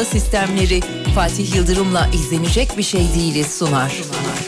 Pergola sistemleri Fatih Yıldırım'la izlenecek bir şey değiliz sunar. Pardon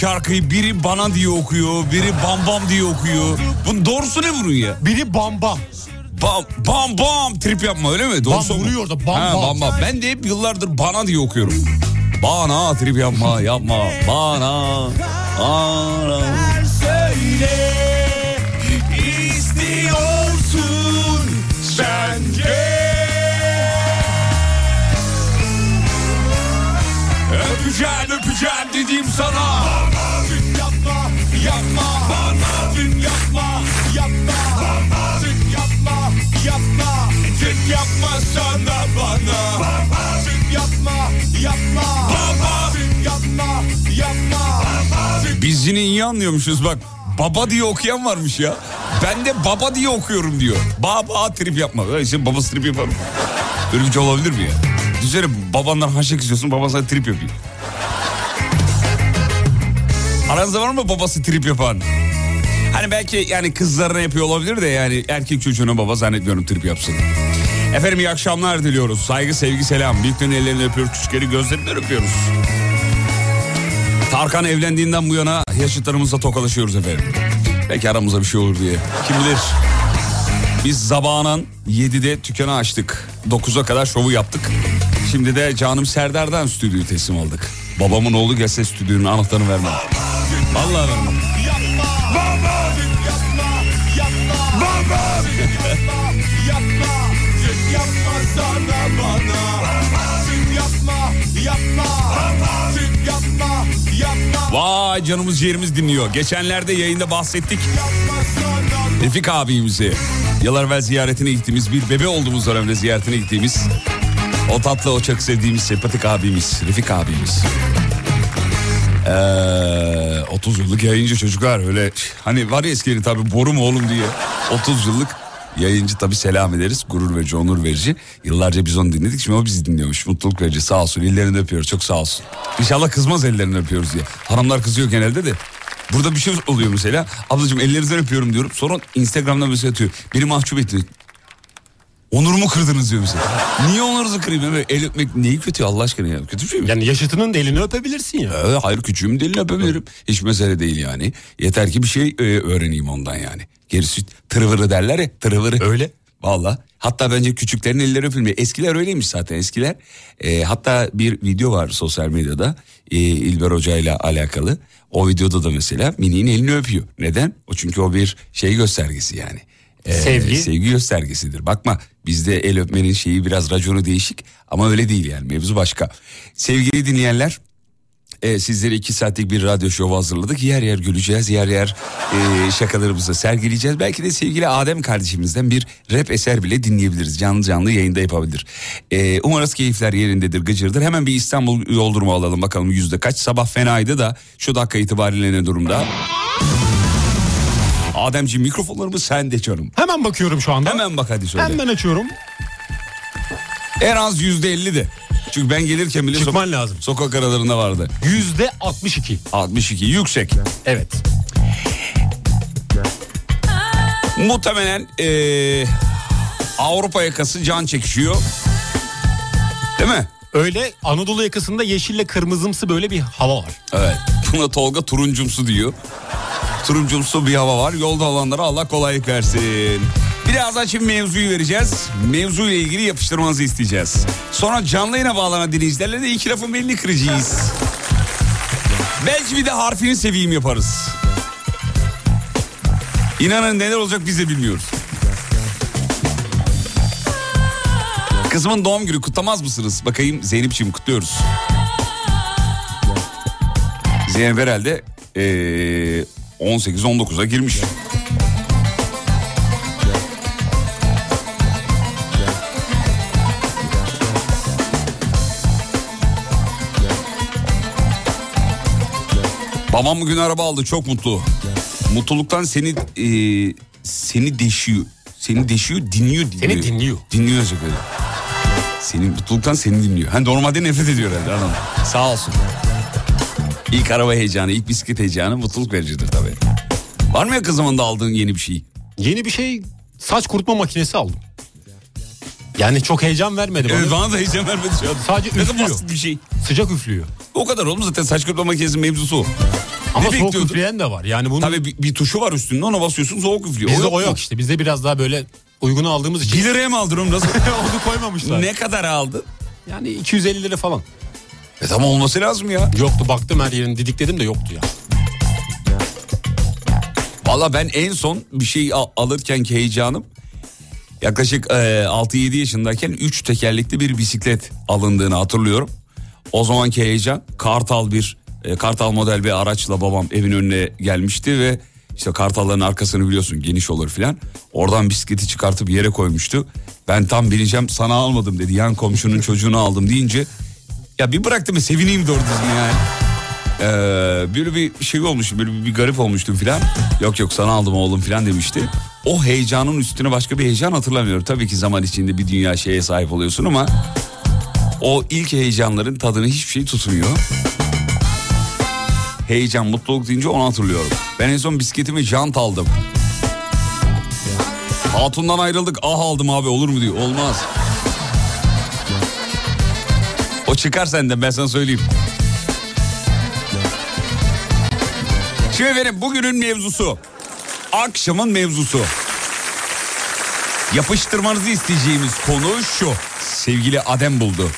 şarkıyı biri bana diye okuyor, biri bam bam diye okuyor. Bunun doğrusu ne bunun ya? Biri bamba. Bam bam bam trip yapma öyle mi? Doğrusu Bam vuruyor da bam Ha, bam. bam bam. Ben de hep yıllardır bana diye okuyorum. Bana trip yapma yapma bana. Bana. söyle istiyorsun sence Öpeceğim öpeceğim dediğim sana. Yine iyi anlıyormuşuz bak. Baba diye okuyan varmış ya. Ben de baba diye okuyorum diyor. Baba trip yapma. Öyle işte babası trip yapar mı? Böyle bir şey olabilir mi ya? Düşünsene babandan haşek istiyorsun baban sana trip yapıyor. Aranızda var mı babası trip yapan? Hani belki yani kızlarına yapıyor olabilir de yani erkek çocuğuna baba zannetmiyorum trip yapsın. Efendim iyi akşamlar diliyoruz. Saygı, sevgi, selam. Büyüklerin ellerini öpüyoruz, küçükleri gözlerinden öpüyoruz. Tarkan evlendiğinden bu yana yaşıtlarımızla tokalaşıyoruz efendim. Belki aramızda bir şey olur diye. Kim bilir. Biz zabanan 7'de dükkanı açtık. 9'a kadar şovu yaptık. Şimdi de canım Serdar'dan stüdyoyu teslim aldık. Babamın oğlu gelse stüdyonun anahtarını vermem. Vallahi vermem. yapma Vay canımız ciğerimiz dinliyor. Geçenlerde yayında bahsettik. Refik abimizi. Yıllar evvel ziyaretine gittiğimiz bir bebe olduğumuz dönemde ziyaretine gittiğimiz o tatlı o çok sevdiğimiz sempatik abimiz Refik abimiz. Ee, 30 yıllık yayıncı çocuklar öyle hani var ya eskilerin tabi boru mu oğlum diye 30 yıllık yayıncı tabi selam ederiz. Gurur verici onur verici. Yıllarca biz onu dinledik. Şimdi o bizi dinliyormuş. Mutluluk verici. Sağ olsun. Ellerini öpüyoruz. Çok sağ olsun. İnşallah kızmaz ellerini öpüyoruz diye. Hanımlar kızıyor genelde de. Burada bir şey oluyor mesela. Ablacığım ellerinizden öpüyorum diyorum. Sonra Instagram'dan mesaj atıyor. Beni mahcup etti Onurumu kırdınız diyor mesela. Niye onurunuzu kırayım? Evet, el öpmek neyi kötü Allah aşkına ya? Kötü bir şey mi? Yani yaşıtının da elini öpebilirsin ya. Ee, hayır küçüğüm delini öpebilirim. Hiç mesele değil yani. Yeter ki bir şey e, öğreneyim ondan yani. Gerisi tırvırı derler ya tırvırı. Öyle. Valla. Hatta bence küçüklerin elleri öpülmüyor. Eskiler öyleymiş zaten eskiler. E, hatta bir video var sosyal medyada e, İlber Hoca ile alakalı. O videoda da mesela Mini'nin elini öpüyor. Neden? O çünkü o bir şey göstergesi yani. E, Sevgi. Sevgi göstergesidir. Bakma bizde el öpmenin şeyi biraz raconu değişik ama öyle değil yani mevzu başka. Sevgili dinleyenler e, sizlere iki saatlik bir radyo şovu hazırladık. Yer yer güleceğiz, yer yer e, şakalarımızı sergileyeceğiz. Belki de sevgili Adem kardeşimizden bir rap eser bile dinleyebiliriz. Canlı canlı yayında yapabilir. E, umarız keyifler yerindedir, gıcırdır. Hemen bir İstanbul yol durumu alalım bakalım yüzde kaç. Sabah fenaydı da şu dakika itibariyle ne durumda? Ademciğim mikrofonlarımız sende canım. Hemen bakıyorum şu anda. Hemen bak hadi söyle. Hemen açıyorum. En az yüzde elli de. Çünkü ben gelirken bile Çıkman lazım. sokak aralarında vardı. Yüzde 62. 62 yüksek. Evet. Muhtemelen eee, Avrupa yakası can çekişiyor. Değil mi? Öyle Anadolu yakasında yeşille kırmızımsı böyle bir hava var. Evet. Buna Tolga turuncumsu diyor. Turuncumsu bir hava var. Yolda olanlara Allah kolaylık versin. Birazdan şimdi mevzuyu vereceğiz. Mevzuyla ilgili yapıştırmanızı isteyeceğiz. Sonra canlı yayına bağlanan dinleyicilerle de iki lafın belini kıracağız. Belki bir de harfini seveyim yaparız. İnanın neler olacak biz de bilmiyoruz. Kızımın doğum günü kutlamaz mısınız? Bakayım Zeynep'ciğim kutluyoruz. Zeynep herhalde eee 18-19'a girmiş. Babam bugün araba aldı çok mutlu. Mutluluktan seni eee, seni deşiyor. Seni deşiyor dinliyor dinliyor. Seni dinliyor. Dinliyor olacak öyle. Senin mutluluktan seni dinliyor. Hani normalde nefret ediyor herhalde adam. Sağ olsun. İlk araba heyecanı, ilk bisiklet heyecanı mutluluk vericidir tabii. Var mı ya kızımın da aldığın yeni bir şey? Yeni bir şey saç kurutma makinesi aldım. Yani çok heyecan vermedi bana. Evet bana da heyecan vermedi şu an. Sadece ne üflüyor. basit bir şey. Sıcak üflüyor. O kadar oğlum zaten saç kurutma makinesinin mevzusu o. Ama Ne soğuk bekliyordun? üfleyen de var. Yani bunun Tabii bir, bir tuşu var üstünde ona basıyorsun soğuk üflüyor. bizde o mu? yok işte. Bizde biraz daha böyle uygunu aldığımız için 1 liraya mı aldın oğlum nasıl? onu koymamışlar. ne kadar aldın? Yani 250 lira falan. E tamam olması lazım ya. Yoktu baktım her yerini didikledim de yoktu ya. Valla ben en son bir şey al- alırken ki heyecanım yaklaşık e, 6-7 yaşındayken 3 tekerlekli bir bisiklet alındığını hatırlıyorum. O zamanki heyecan Kartal bir e, Kartal model bir araçla babam evin önüne gelmişti ve işte Kartalların arkasını biliyorsun geniş olur filan. Oradan bisikleti çıkartıp yere koymuştu. Ben tam bineceğim sana almadım dedi. Yan komşunun çocuğunu aldım deyince ya bir bıraktım ve sevineyim doğru düzgün yani. Ee, böyle bir şey olmuştu böyle bir, garip olmuştum filan. Yok yok sana aldım oğlum filan demişti. O heyecanın üstüne başka bir heyecan hatırlamıyorum. Tabii ki zaman içinde bir dünya şeye sahip oluyorsun ama o ilk heyecanların tadını hiçbir şey tutmuyor. Heyecan, mutluluk deyince onu hatırlıyorum. Ben en son bisikletime jant aldım. Hatundan ayrıldık ah aldım abi olur mu diyor. Olmaz. O çıkar senden ben sana söyleyeyim. Şimdi efendim bugünün mevzusu. Akşamın mevzusu. Yapıştırmanızı isteyeceğimiz konu şu. Sevgili Adem buldu.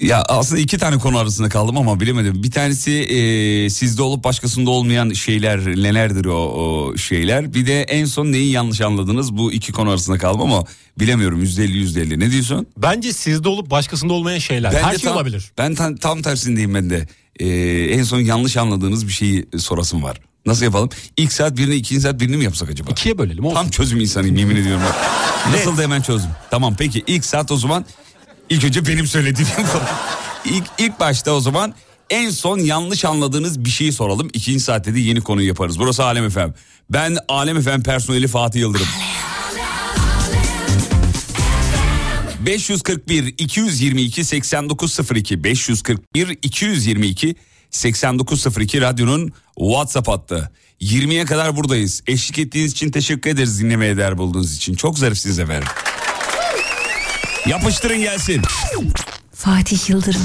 Ya aslında iki tane konu arasında kaldım ama bilemedim. Bir tanesi e, sizde olup başkasında olmayan şeyler nelerdir o, o şeyler. Bir de en son neyi yanlış anladınız bu iki konu arasında kaldım ama bilemiyorum yüzde elli yüzde elli. Ne diyorsun? Bence sizde olup başkasında olmayan şeyler. Her de şey tam, olabilir. Ben tam, tam tersindeyim ben de. Ee, en son yanlış anladığınız bir şeyi sorasım var. Nasıl yapalım? İlk saat birini, ikinci saat birini mi yapsak acaba? İkiye bölelim olsun. Tam çözüm insanıyım yemin ediyorum. Nasıl da hemen çözdüm. Tamam peki ilk saat o zaman ilk önce benim söylediğim ilk, ilk başta o zaman en son yanlış anladığınız bir şeyi soralım. İkinci saatte de yeni konuyu yaparız. Burası Alem Efem. Ben Alem Efem personeli Fatih Yıldırım. 541 222 8902 541 222 8902 radyonun WhatsApp hattı. 20'ye kadar buradayız. Eşlik ettiğiniz için teşekkür ederiz dinlemeye değer bulduğunuz için. Çok zarifsiniz efendim. Yapıştırın gelsin. Fatih Yıldırım.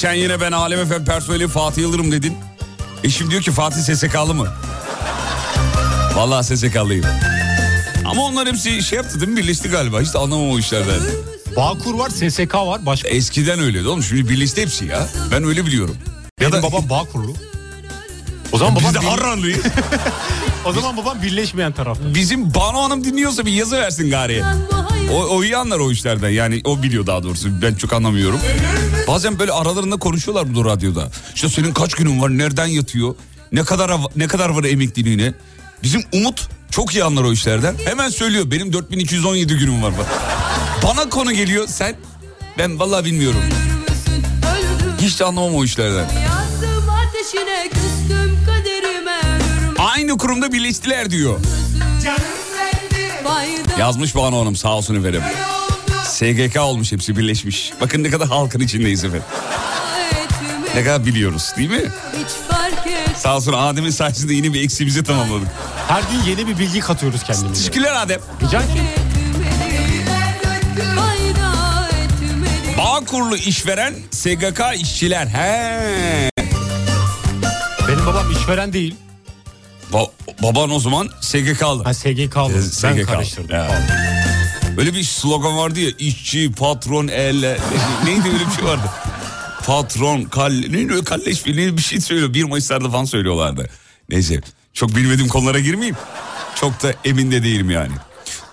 Geçen yine ben Alem Efem personeli Fatih Yıldırım dedin. Eşim diyor ki Fatih SSK'lı mı? Vallahi SSK'lıyım. Ama onlar hepsi şey yaptı değil mi? Birleşti galiba. Hiç de anlamam o işlerden. Bağkur var, SSK var. Başka Eskiden öyleydi oğlum. Şimdi birleşti hepsi ya. Ben öyle biliyorum. Benim da- babam Bağkurlu. O zaman babam Biz de bir- Harranlıyız. o zaman babam birleşmeyen tarafta. Bizim Banu Hanım dinliyorsa bir yazı versin gari. O, o iyi anlar o işlerden yani o biliyor daha doğrusu ben çok anlamıyorum. Bazen böyle aralarında konuşuyorlar bu radyoda. İşte senin kaç günün var nereden yatıyor ne kadar ne kadar var emekliliğine. Bizim Umut çok iyi anlar o işlerden. Hemen söylüyor benim 4217 günüm var. Bana konu geliyor sen ben vallahi bilmiyorum. Hiç de anlamam o işlerden. Ateşine Aynı kurumda birleştiler diyor. Yazmış Banu Hanım sağ olsun efendim. SGK olmuş hepsi birleşmiş. Bakın ne kadar halkın içindeyiz efendim. Ne kadar biliyoruz değil mi? Sağ olsun Adem'in sayesinde yine bir eksiğimizi tamamladık. Her gün yeni bir bilgi katıyoruz kendimize. Teşekkürler Adem. Rica Bağkurlu işveren SGK işçiler. He. Benim babam işveren değil. Ba- baban o zaman SGK'lı. Ha SGK'lı. Ee, Ben SGK. karıştırdım. Ya. Pardon. Böyle bir slogan vardı ya işçi, patron, elle. Neydi öyle bir şey vardı. Patron, kalle, neydi öyle kalleş bir, şey söylüyor. 1 Mayıs'larda falan söylüyorlardı. Neyse çok bilmediğim konulara girmeyeyim. Çok da emin de değilim yani.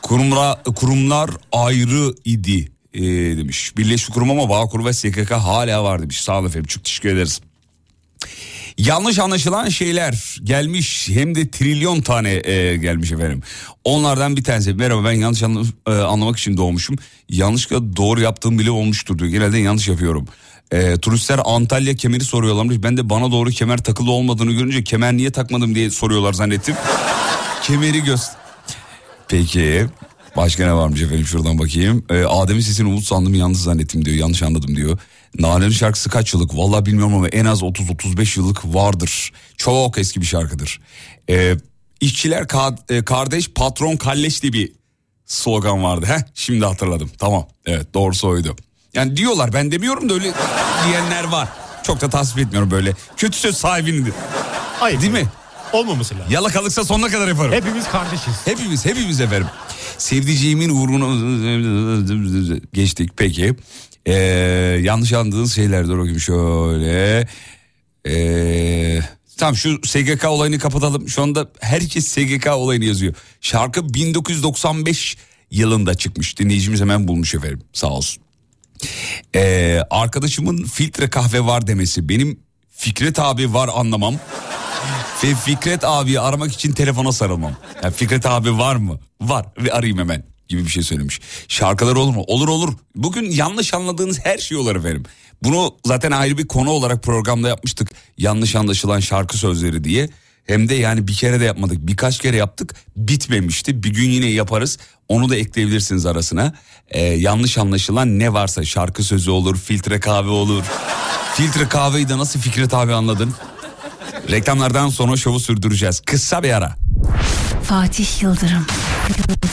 Kurumlar, kurumlar ayrı idi ee, demiş. Birleşik kurum ama Bağkur ve SKK hala var demiş. Sağ olun efendim çok teşekkür ederiz. Yanlış anlaşılan şeyler gelmiş hem de trilyon tane e, gelmiş efendim. Onlardan bir tanesi merhaba ben yanlış anla- e, anlamak için doğmuşum. Yanlışlıkla doğru yaptığım bile olmuştur diyor. Genelde yanlış yapıyorum. E, turistler Antalya kemeri soruyorlarmış. Ben de bana doğru kemer takılı olmadığını görünce kemer niye takmadım diye soruyorlar zannettim. Kemeri göster. Peki başka ne varmış efendim şuradan bakayım. Ee, Adem'in sesini umut sandım yalnız zannettim diyor yanlış anladım diyor. Nane'nin şarkısı kaç yıllık valla bilmiyorum ama en az 30-35 yıllık vardır. Çok eski bir şarkıdır. Ee, işçiler ka- e, kardeş patron kalleş diye bir slogan vardı. Heh, şimdi hatırladım tamam evet doğrusu oydu. Yani diyorlar ben demiyorum da öyle diyenler var. Çok da tasvip etmiyorum böyle. Kötü söz sahibinidir. Hayır. Değil mi? Olmaması lazım. Yalakalıksa sonuna kadar yaparım. Hepimiz kardeşiz. Hepimiz hepimiz efendim. Sevdiceğimin uğruna geçtik peki. Ee, yanlış anladığınız şeyler dur bakayım şöyle. Ee, tamam şu SGK olayını kapatalım. Şu anda herkes SGK olayını yazıyor. Şarkı 1995 yılında çıkmış. Dinleyicimiz hemen bulmuş efendim sağ olsun. Ee, arkadaşımın filtre kahve var demesi benim Fikret abi var anlamam. Ve Fikret abi aramak için telefona sarılmam. Yani Fikret abi var mı? Var ve arayayım hemen gibi bir şey söylemiş. Şarkılar olur mu? Olur olur. Bugün yanlış anladığınız her şey olur efendim. Bunu zaten ayrı bir konu olarak programda yapmıştık. Yanlış anlaşılan şarkı sözleri diye. Hem de yani bir kere de yapmadık. Birkaç kere yaptık. Bitmemişti. Bir gün yine yaparız. Onu da ekleyebilirsiniz arasına. Ee, yanlış anlaşılan ne varsa şarkı sözü olur, filtre kahve olur. filtre kahveyi de nasıl Fikret abi anladın? Reklamlardan sonra şovu sürdüreceğiz. Kısa bir ara. Fatih Yıldırım.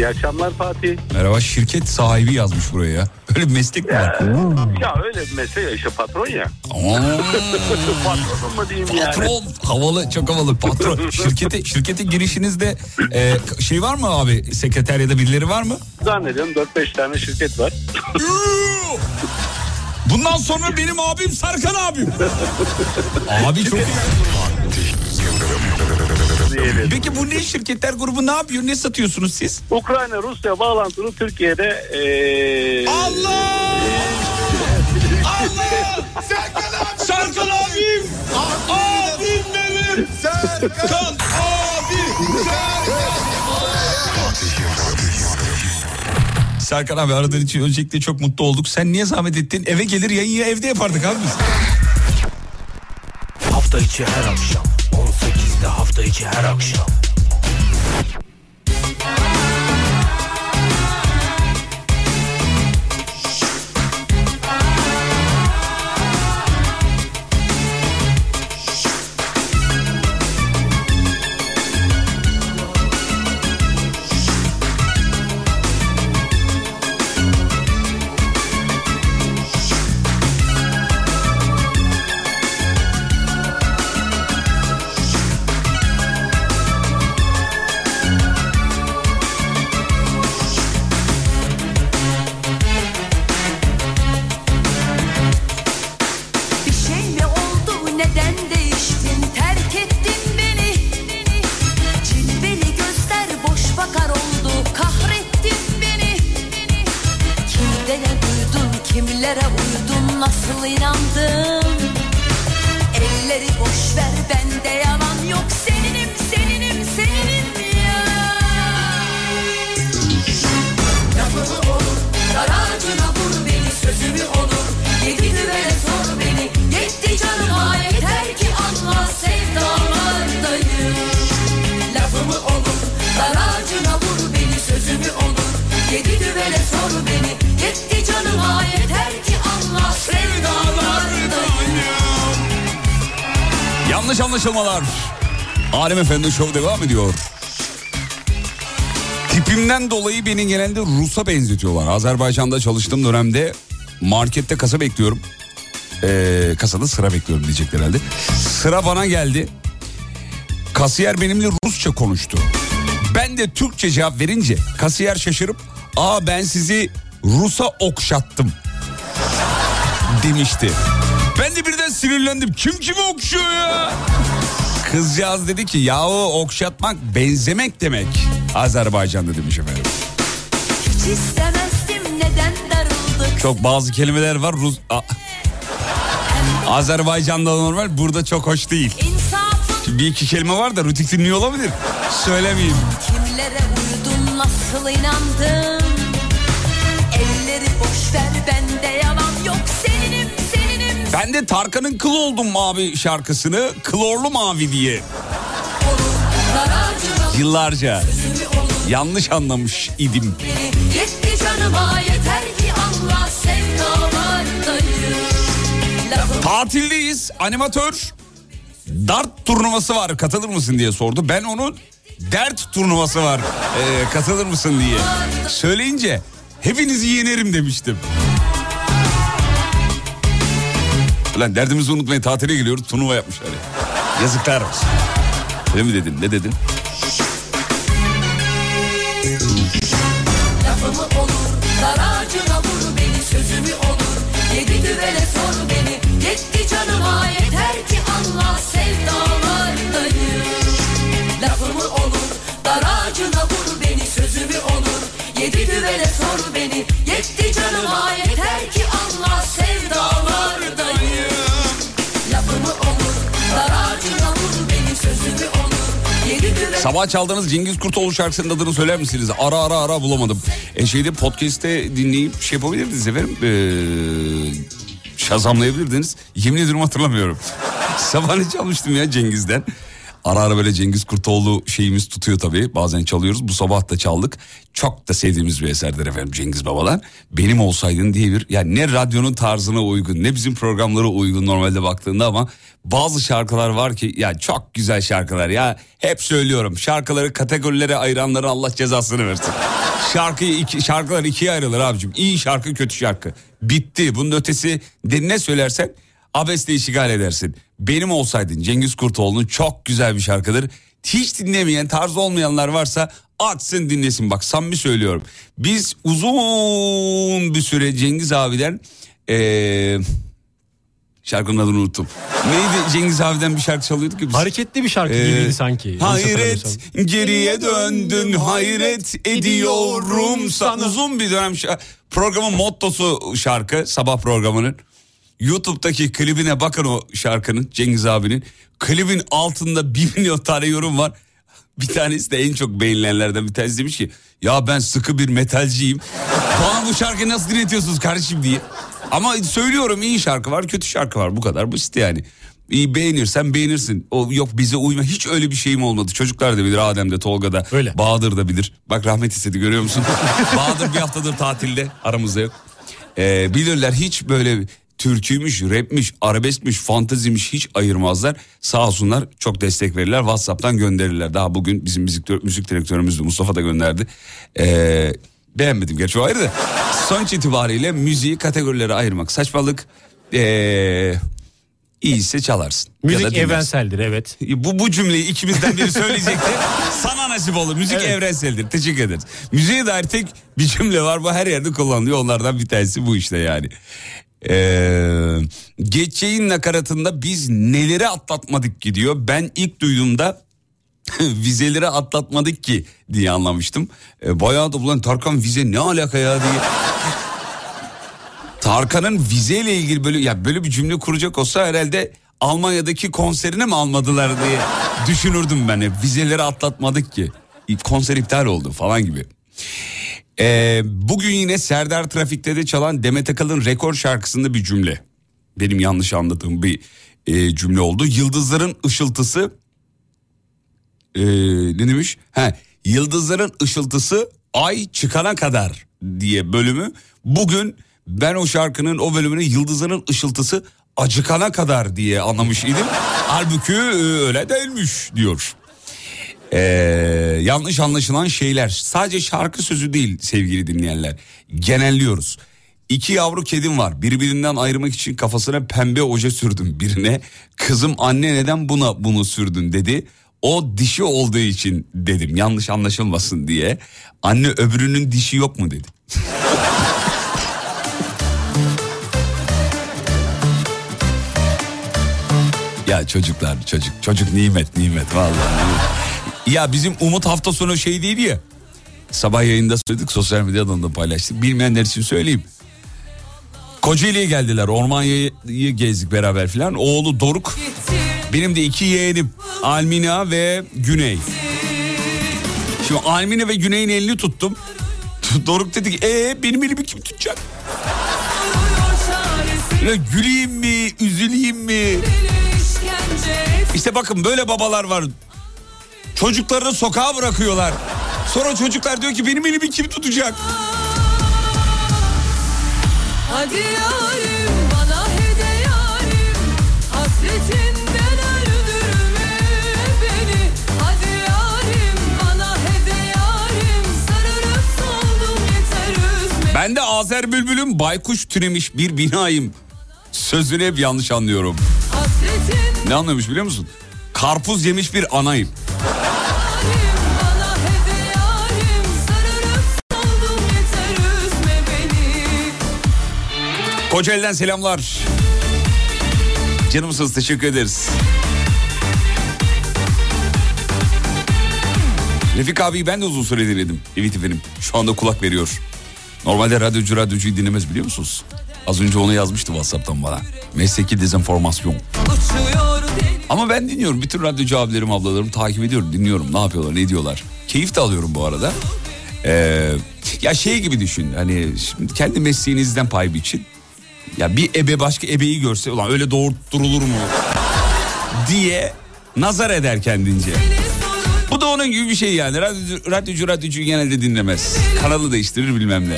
İyi akşamlar Fatih. Merhaba şirket sahibi yazmış buraya ya. Öyle bir meslek mi var? Ya öyle bir mesele ya, işte patron ya. Aa, Patronum mu diyeyim yani? patron havalı çok havalı patron. Şirkete şirkete girişinizde e, şey var mı abi sekreter ya da birileri var mı? Zannediyorum 4-5 tane şirket var. Bundan sonra benim abim Sarkan abim. Abi çok iyi. Diyelim. Peki bu ne şirketler grubu ne yapıyor? Ne satıyorsunuz siz? Ukrayna Rusya bağlantılı Türkiye'de eee Allah! Allah! Serkan abi! Serkan abim! Abim benim! Serkan abi! Serkan abi aradığın için öncelikle çok mutlu olduk. Sen niye zahmet ettin? Eve gelir yayını evde yapardık abi biz. Hafta içi her akşam 18'de hafta içi her akşam Efendi Show devam ediyor. Tipimden dolayı beni genelde Rus'a benzetiyorlar. Azerbaycan'da çalıştığım dönemde markette kasa bekliyorum. Ee, kasada sıra bekliyorum diyecekler herhalde. Sıra bana geldi. Kasiyer benimle Rusça konuştu. Ben de Türkçe cevap verince kasiyer şaşırıp ''Aa ben sizi Rus'a okşattım.'' demişti. Ben de birden sinirlendim. Kim kimi okşuyor ya? Kızcağız dedi ki yahu okşatmak benzemek demek. Azerbaycan'da demiş efendim. Hiç istemezdim neden darıldık Çok bazı kelimeler var Rus... A- Azerbaycan'da normal burada çok hoş değil. İnsafım Bir iki kelime var da Rütük dinliyor olabilir. Söylemeyeyim. kimlere uydun nasıl inandın Ben de Tarkan'ın Kıl Oldum Mavi şarkısını Klorlu Mavi diye yıllarca yanlış anlamış idim. canıma Lafım Tatildeyiz. Animatör dart turnuvası var katılır mısın diye sordu. Ben onun dert turnuvası var ee, katılır mısın diye söyleyince hepinizi yenerim demiştim. Ulan derdimizi unutmayın tatile geliyoruz turnuva yapmışlar. ya. Yazıklar olsun. Öyle mi dedin ne dedin? Lafımı olur dar ağacına vur beni Sözümü olur yedi düvele sor beni Yetti canıma yeter ki anla sevdalardayım Sabah çaldığınız Cengiz Kurtoğlu şarkısının adını söyler misiniz? Ara ara ara bulamadım. E şeyde podcast'te dinleyip şey yapabilirdiniz efendim. Ee, şazamlayabilirdiniz. Yemin ediyorum hatırlamıyorum. Sabah ne çalmıştım ya Cengiz'den. Ara ara böyle Cengiz Kurtoğlu şeyimiz tutuyor tabii. Bazen çalıyoruz. Bu sabah da çaldık. Çok da sevdiğimiz bir eserdir efendim Cengiz Babalar. Benim olsaydın diye bir... Yani ne radyonun tarzına uygun ne bizim programlara uygun normalde baktığında ama... Bazı şarkılar var ki ya çok güzel şarkılar ya. Hep söylüyorum şarkıları kategorilere ayıranların Allah cezasını versin. Şarkıyı iki, şarkılar ikiye ayrılır abicim. İyi şarkı kötü şarkı. Bitti. Bunun ötesi ne söylersen abesle işgal edersin. Benim olsaydın Cengiz Kurtoğlu'nun çok güzel bir şarkıdır. Hiç dinlemeyen tarz olmayanlar varsa açsın dinlesin bak samimi söylüyorum. Biz uzun bir süre Cengiz abiden eee şarkının adını unuttum. Neydi Cengiz abiden bir şarkı çalıyorduk ki biz. Hareketli bir şarkı Ee, gibiydi sanki. Hayret geriye döndün hayret ediyorum sana. Uzun bir dönem şa- programın mottosu şarkı sabah programının. YouTube'daki klibine bakın o şarkının Cengiz abinin. Klibin altında bir milyon tane yorum var. Bir tanesi de en çok beğenilenlerden bir tanesi demiş ki ya ben sıkı bir metalciyim. Bana bu şarkıyı nasıl dinletiyorsunuz kardeşim diye. Ama söylüyorum iyi şarkı var kötü şarkı var bu kadar basit yani. İyi beğenirsen beğenirsin. O yok bize uyma hiç öyle bir şeyim olmadı. Çocuklar da bilir Adem de Tolga da Öyle. Bahadır da bilir. Bak rahmet istedi görüyor musun? Bahadır bir haftadır tatilde aramızda yok. Ee, bilirler hiç böyle türküymüş, rapmiş, arabeskmiş, fantaziymiş hiç ayırmazlar. Sağ olsunlar çok destek verirler. WhatsApp'tan gönderirler. Daha bugün bizim müzik, müzik direktörümüz Mustafa da gönderdi. Ee, beğenmedim gerçi o ayrı da. Sonuç itibariyle müziği kategorilere ayırmak saçmalık. Ee, iyiyse çalarsın. Müzik evrenseldir evet. Bu, bu cümleyi ikimizden biri söyleyecekti. Sana nasip olur. Müzik Evet. evrenseldir. Teşekkür ederiz. Müziğe dair tek bir cümle var. Bu her yerde kullanılıyor. Onlardan bir tanesi bu işte yani. Ee, geçeceğin nakaratında biz neleri atlatmadık ki diyor. Ben ilk duyduğumda vizeleri atlatmadık ki diye anlamıştım. Ee, bayağı da ulan Tarkan vize ne alaka ya diye. Tarkan'ın vizeyle ilgili böyle ya böyle bir cümle kuracak olsa herhalde Almanya'daki konserini mi almadılar diye düşünürdüm ben. Vizeleri atlatmadık ki. Konser iptal oldu falan gibi. Ee, bugün yine Serdar Trafik'te de çalan Demet Akalın rekor şarkısında bir cümle. Benim yanlış anladığım bir e, cümle oldu. Yıldızların ışıltısı e, ne demiş? Ha, yıldızların ışıltısı ay çıkana kadar diye bölümü. Bugün ben o şarkının o bölümünü yıldızların ışıltısı acıkana kadar diye anlamış idim. Halbuki e, öyle değilmiş diyor. Ee, yanlış anlaşılan şeyler sadece şarkı sözü değil sevgili dinleyenler genelliyoruz. İki yavru kedim var birbirinden ayırmak için kafasına pembe oje sürdüm birine kızım anne neden buna bunu sürdün dedi. O dişi olduğu için dedim yanlış anlaşılmasın diye. Anne öbürünün dişi yok mu dedi. ya çocuklar çocuk çocuk nimet nimet vallahi. Ya bizim Umut hafta sonu şey değil ya. Sabah yayında söyledik sosyal medyadan da paylaştık. Bilmeyenler için söyleyeyim. Kocaeli'ye geldiler. Ormanya'yı gezdik beraber filan. Oğlu Doruk. Benim de iki yeğenim. Almina ve Güney. Şimdi Almina ve Güney'in elini tuttum. Doruk dedi ki ee benim elimi kim tutacak? Ya güleyim mi, üzüleyim mi? İşte bakın böyle babalar var. Çocuklarını sokağa bırakıyorlar. Sonra çocuklar diyor ki benim elimi kim tutacak? Hadi yarim bana hede yarim Hasretinden öldürme beni Hadi yarim bana hede yarim Sararıp soldum yeter üzme Ben de Azer Bülbül'üm baykuş türemiş bir binayım. Sözünü hep yanlış anlıyorum. Hasretin Ne anlamış biliyor musun? Karpuz yemiş bir anayım. Kocaeli'den selamlar. Canımsınız teşekkür ederiz. Refik abi ben de uzun süre dinledim. Evet efendim şu anda kulak veriyor. Normalde radyocu radyocuyu dinlemez biliyor musunuz? Az önce onu yazmıştı Whatsapp'tan bana. Mesleki dezenformasyon. Ama ben dinliyorum. Bütün radyocu abilerim ablalarım takip ediyorum. Dinliyorum ne yapıyorlar ne diyorlar. Keyif de alıyorum bu arada. Ee, ya şey gibi düşün. Hani kendi mesleğinizden pay biçin. Ya bir ebe başka ebeyi görse ulan öyle doğurtturulur mu? diye nazar eder kendince. Bu da onun gibi bir şey yani. Radyocu, radyocu radyocuyu genelde dinlemez. Kanalı değiştirir bilmem ne.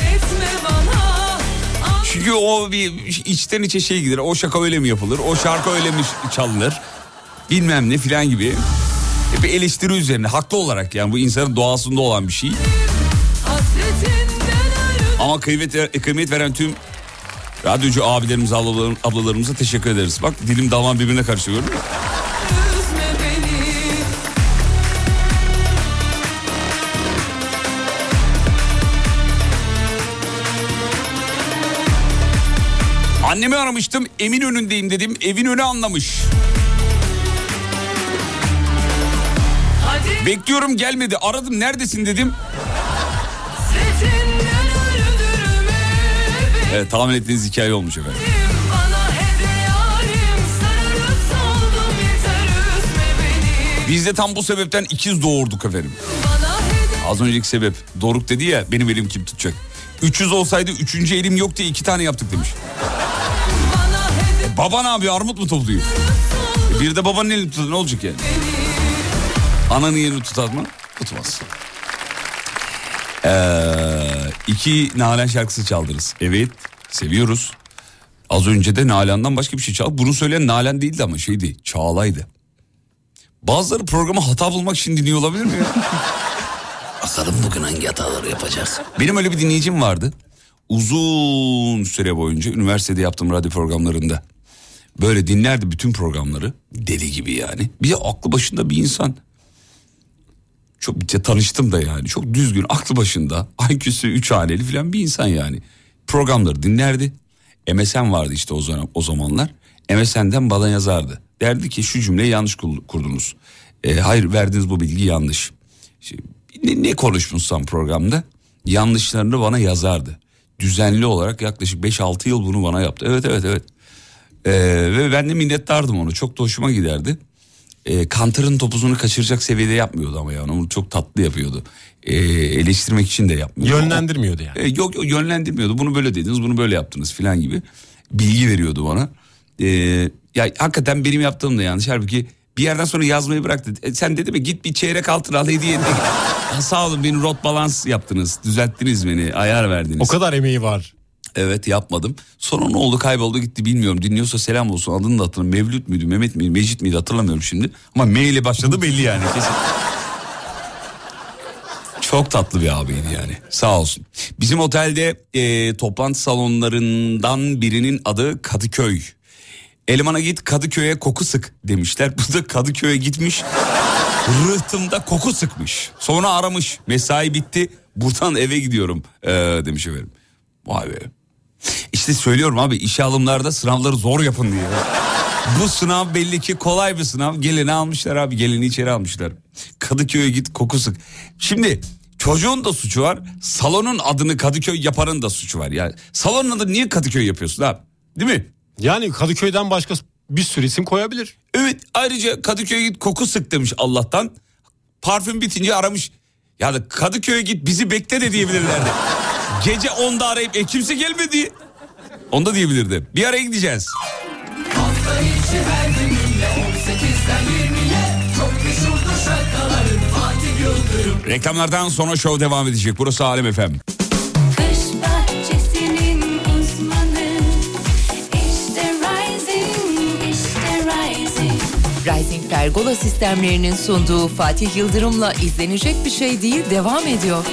Çünkü o bir içten içe şey gider. O şaka öyle mi yapılır? O şarkı öyle mi çalınır? Bilmem ne filan gibi. Hep eleştiri üzerine haklı olarak yani bu insanın doğasında olan bir şey. Ama kıymet, kıymet veren tüm radyocu abilerimize ablalarım, ablalarımıza teşekkür ederiz. Bak dilim damağım birbirine karışıyor gördün mü? Annemi aramıştım emin önündeyim dedim evin önü anlamış. Hadi Bekliyorum gelmedi aradım neredesin dedim. Evet tahmin ettiğiniz hikaye olmuş efendim. Biz de tam bu sebepten ikiz doğurduk efendim. Az önceki sebep Doruk dedi ya benim elim kim tutacak. 300 olsaydı üçüncü elim yok diye iki tane yaptık demiş. bana hede Baba ne yapıyor armut mu topluyor? E bir de babanın elini tutar ne olacak yani? Ananın yerini tutar mı? Tutmaz. Ee, iki Nalan şarkısı çaldırız. Evet seviyoruz. Az önce de Nalan'dan başka bir şey çal. Bunu söyleyen Nalan değildi ama şeydi Çağla'ydı. Bazıları programı hata bulmak için dinliyor olabilir mi? ya? Bakalım bugün hangi hataları yapacak. Benim öyle bir dinleyicim vardı. Uzun süre boyunca üniversitede yaptığım radyo programlarında. Böyle dinlerdi bütün programları. Deli gibi yani. Bir de aklı başında bir insan. Çok tanıştım da yani. Çok düzgün, aklı başında. IQ'su 3 haneli falan bir insan yani. Programları dinlerdi. MSN vardı işte o zaman o zamanlar. MSN'den bana yazardı. Derdi ki şu cümleyi yanlış kur- kurdunuz. E, hayır verdiğiniz bu bilgi yanlış. Şey, ne, ne konuşmuşsam programda yanlışlarını bana yazardı. düzenli olarak yaklaşık 5-6 yıl bunu bana yaptı. Evet evet evet. Ee, ve ben de minnettardım onu. Çok da hoşuma giderdi. Ee, Kantar'ın topuzunu kaçıracak seviyede yapmıyordu ama yani onu çok tatlı yapıyordu. Ee, eleştirmek için de yapmıyordu. Yönlendirmiyordu yani. Ee, yok yok yönlendirmiyordu. Bunu böyle dediniz, bunu böyle yaptınız filan gibi bilgi veriyordu bana. Ee, ya hakikaten benim yaptığım da yanlış. Halbuki bir yerden sonra yazmayı bıraktı. E, sen dedi mi git bir çeyrek altın al hediye. Ha, Sağ olun beni rot balans yaptınız. Düzelttiniz beni. Ayar verdiniz. O kadar emeği var. Evet yapmadım. Sonra ne oldu kayboldu gitti bilmiyorum. Dinliyorsa selam olsun adını da hatırlamıyorum. Mevlüt müydü Mehmet miydi Mecit miydi hatırlamıyorum şimdi. Ama M ile başladı belli yani kesin. Çok tatlı bir abiydi yani sağ olsun. Bizim otelde e, toplantı salonlarından birinin adı Kadıköy. Elemana git Kadıköy'e koku sık demişler. Bu da Kadıköy'e gitmiş. Rıhtımda koku sıkmış. Sonra aramış. Mesai bitti. Buradan eve gidiyorum ee, demiş efendim. Vay be. İşte söylüyorum abi işe alımlarda sınavları zor yapın diye. Bu sınav belli ki kolay bir sınav. Geleni almışlar abi geleni içeri almışlar. Kadıköy'e git koku sık. Şimdi çocuğun da suçu var. Salonun adını Kadıköy yapanın da suçu var. Yani salonun adını niye Kadıköy yapıyorsun abi? Değil mi? Yani Kadıköy'den başka bir sürü isim koyabilir. Evet ayrıca Kadıköy'e git koku sık demiş Allah'tan. Parfüm bitince aramış. Ya da Kadıköy'e git bizi bekle de diyebilirlerdi. Gece 10'da arayıp e kimse gelmedi. Onda diyebilirdi. Bir araya gideceğiz. Hafta içi her gününle 18'den 20'ye Çok meşhurdur şarkıların Fatih Yıldırım Reklamlardan sonra show devam edecek. Burası Alem efem. Rising Pergola sistemlerinin sunduğu Fatih Yıldırım'la izlenecek bir şey değil devam ediyor.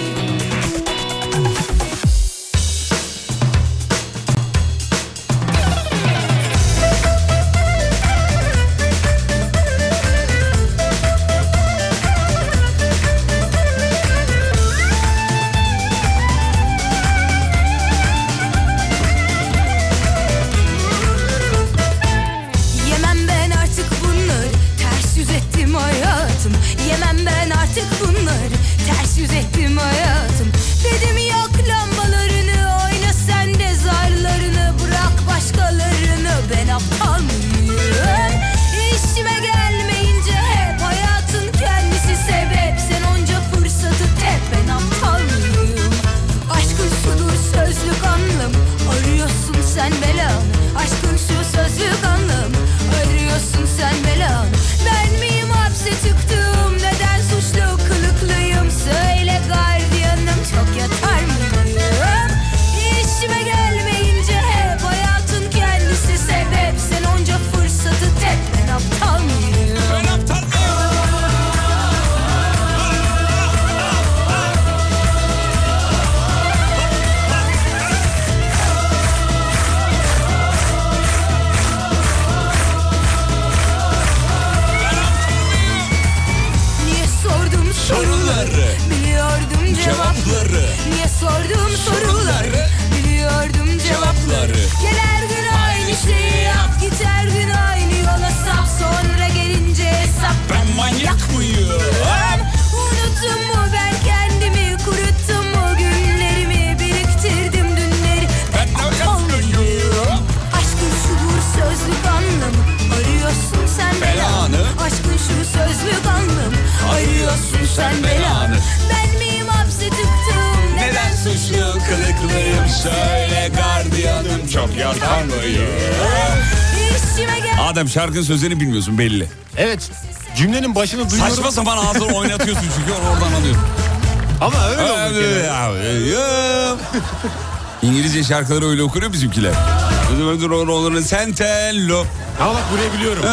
Şarkının sözlerini bilmiyorsun belli. Evet cümlenin başını duyuyorum Saçma sapan ağzını oynatıyorsun çünkü oradan alıyorum. ama öyle gene. İngilizce şarkıları öyle okuyor bizimkiler. Sentello. Ama bak burayı biliyorum.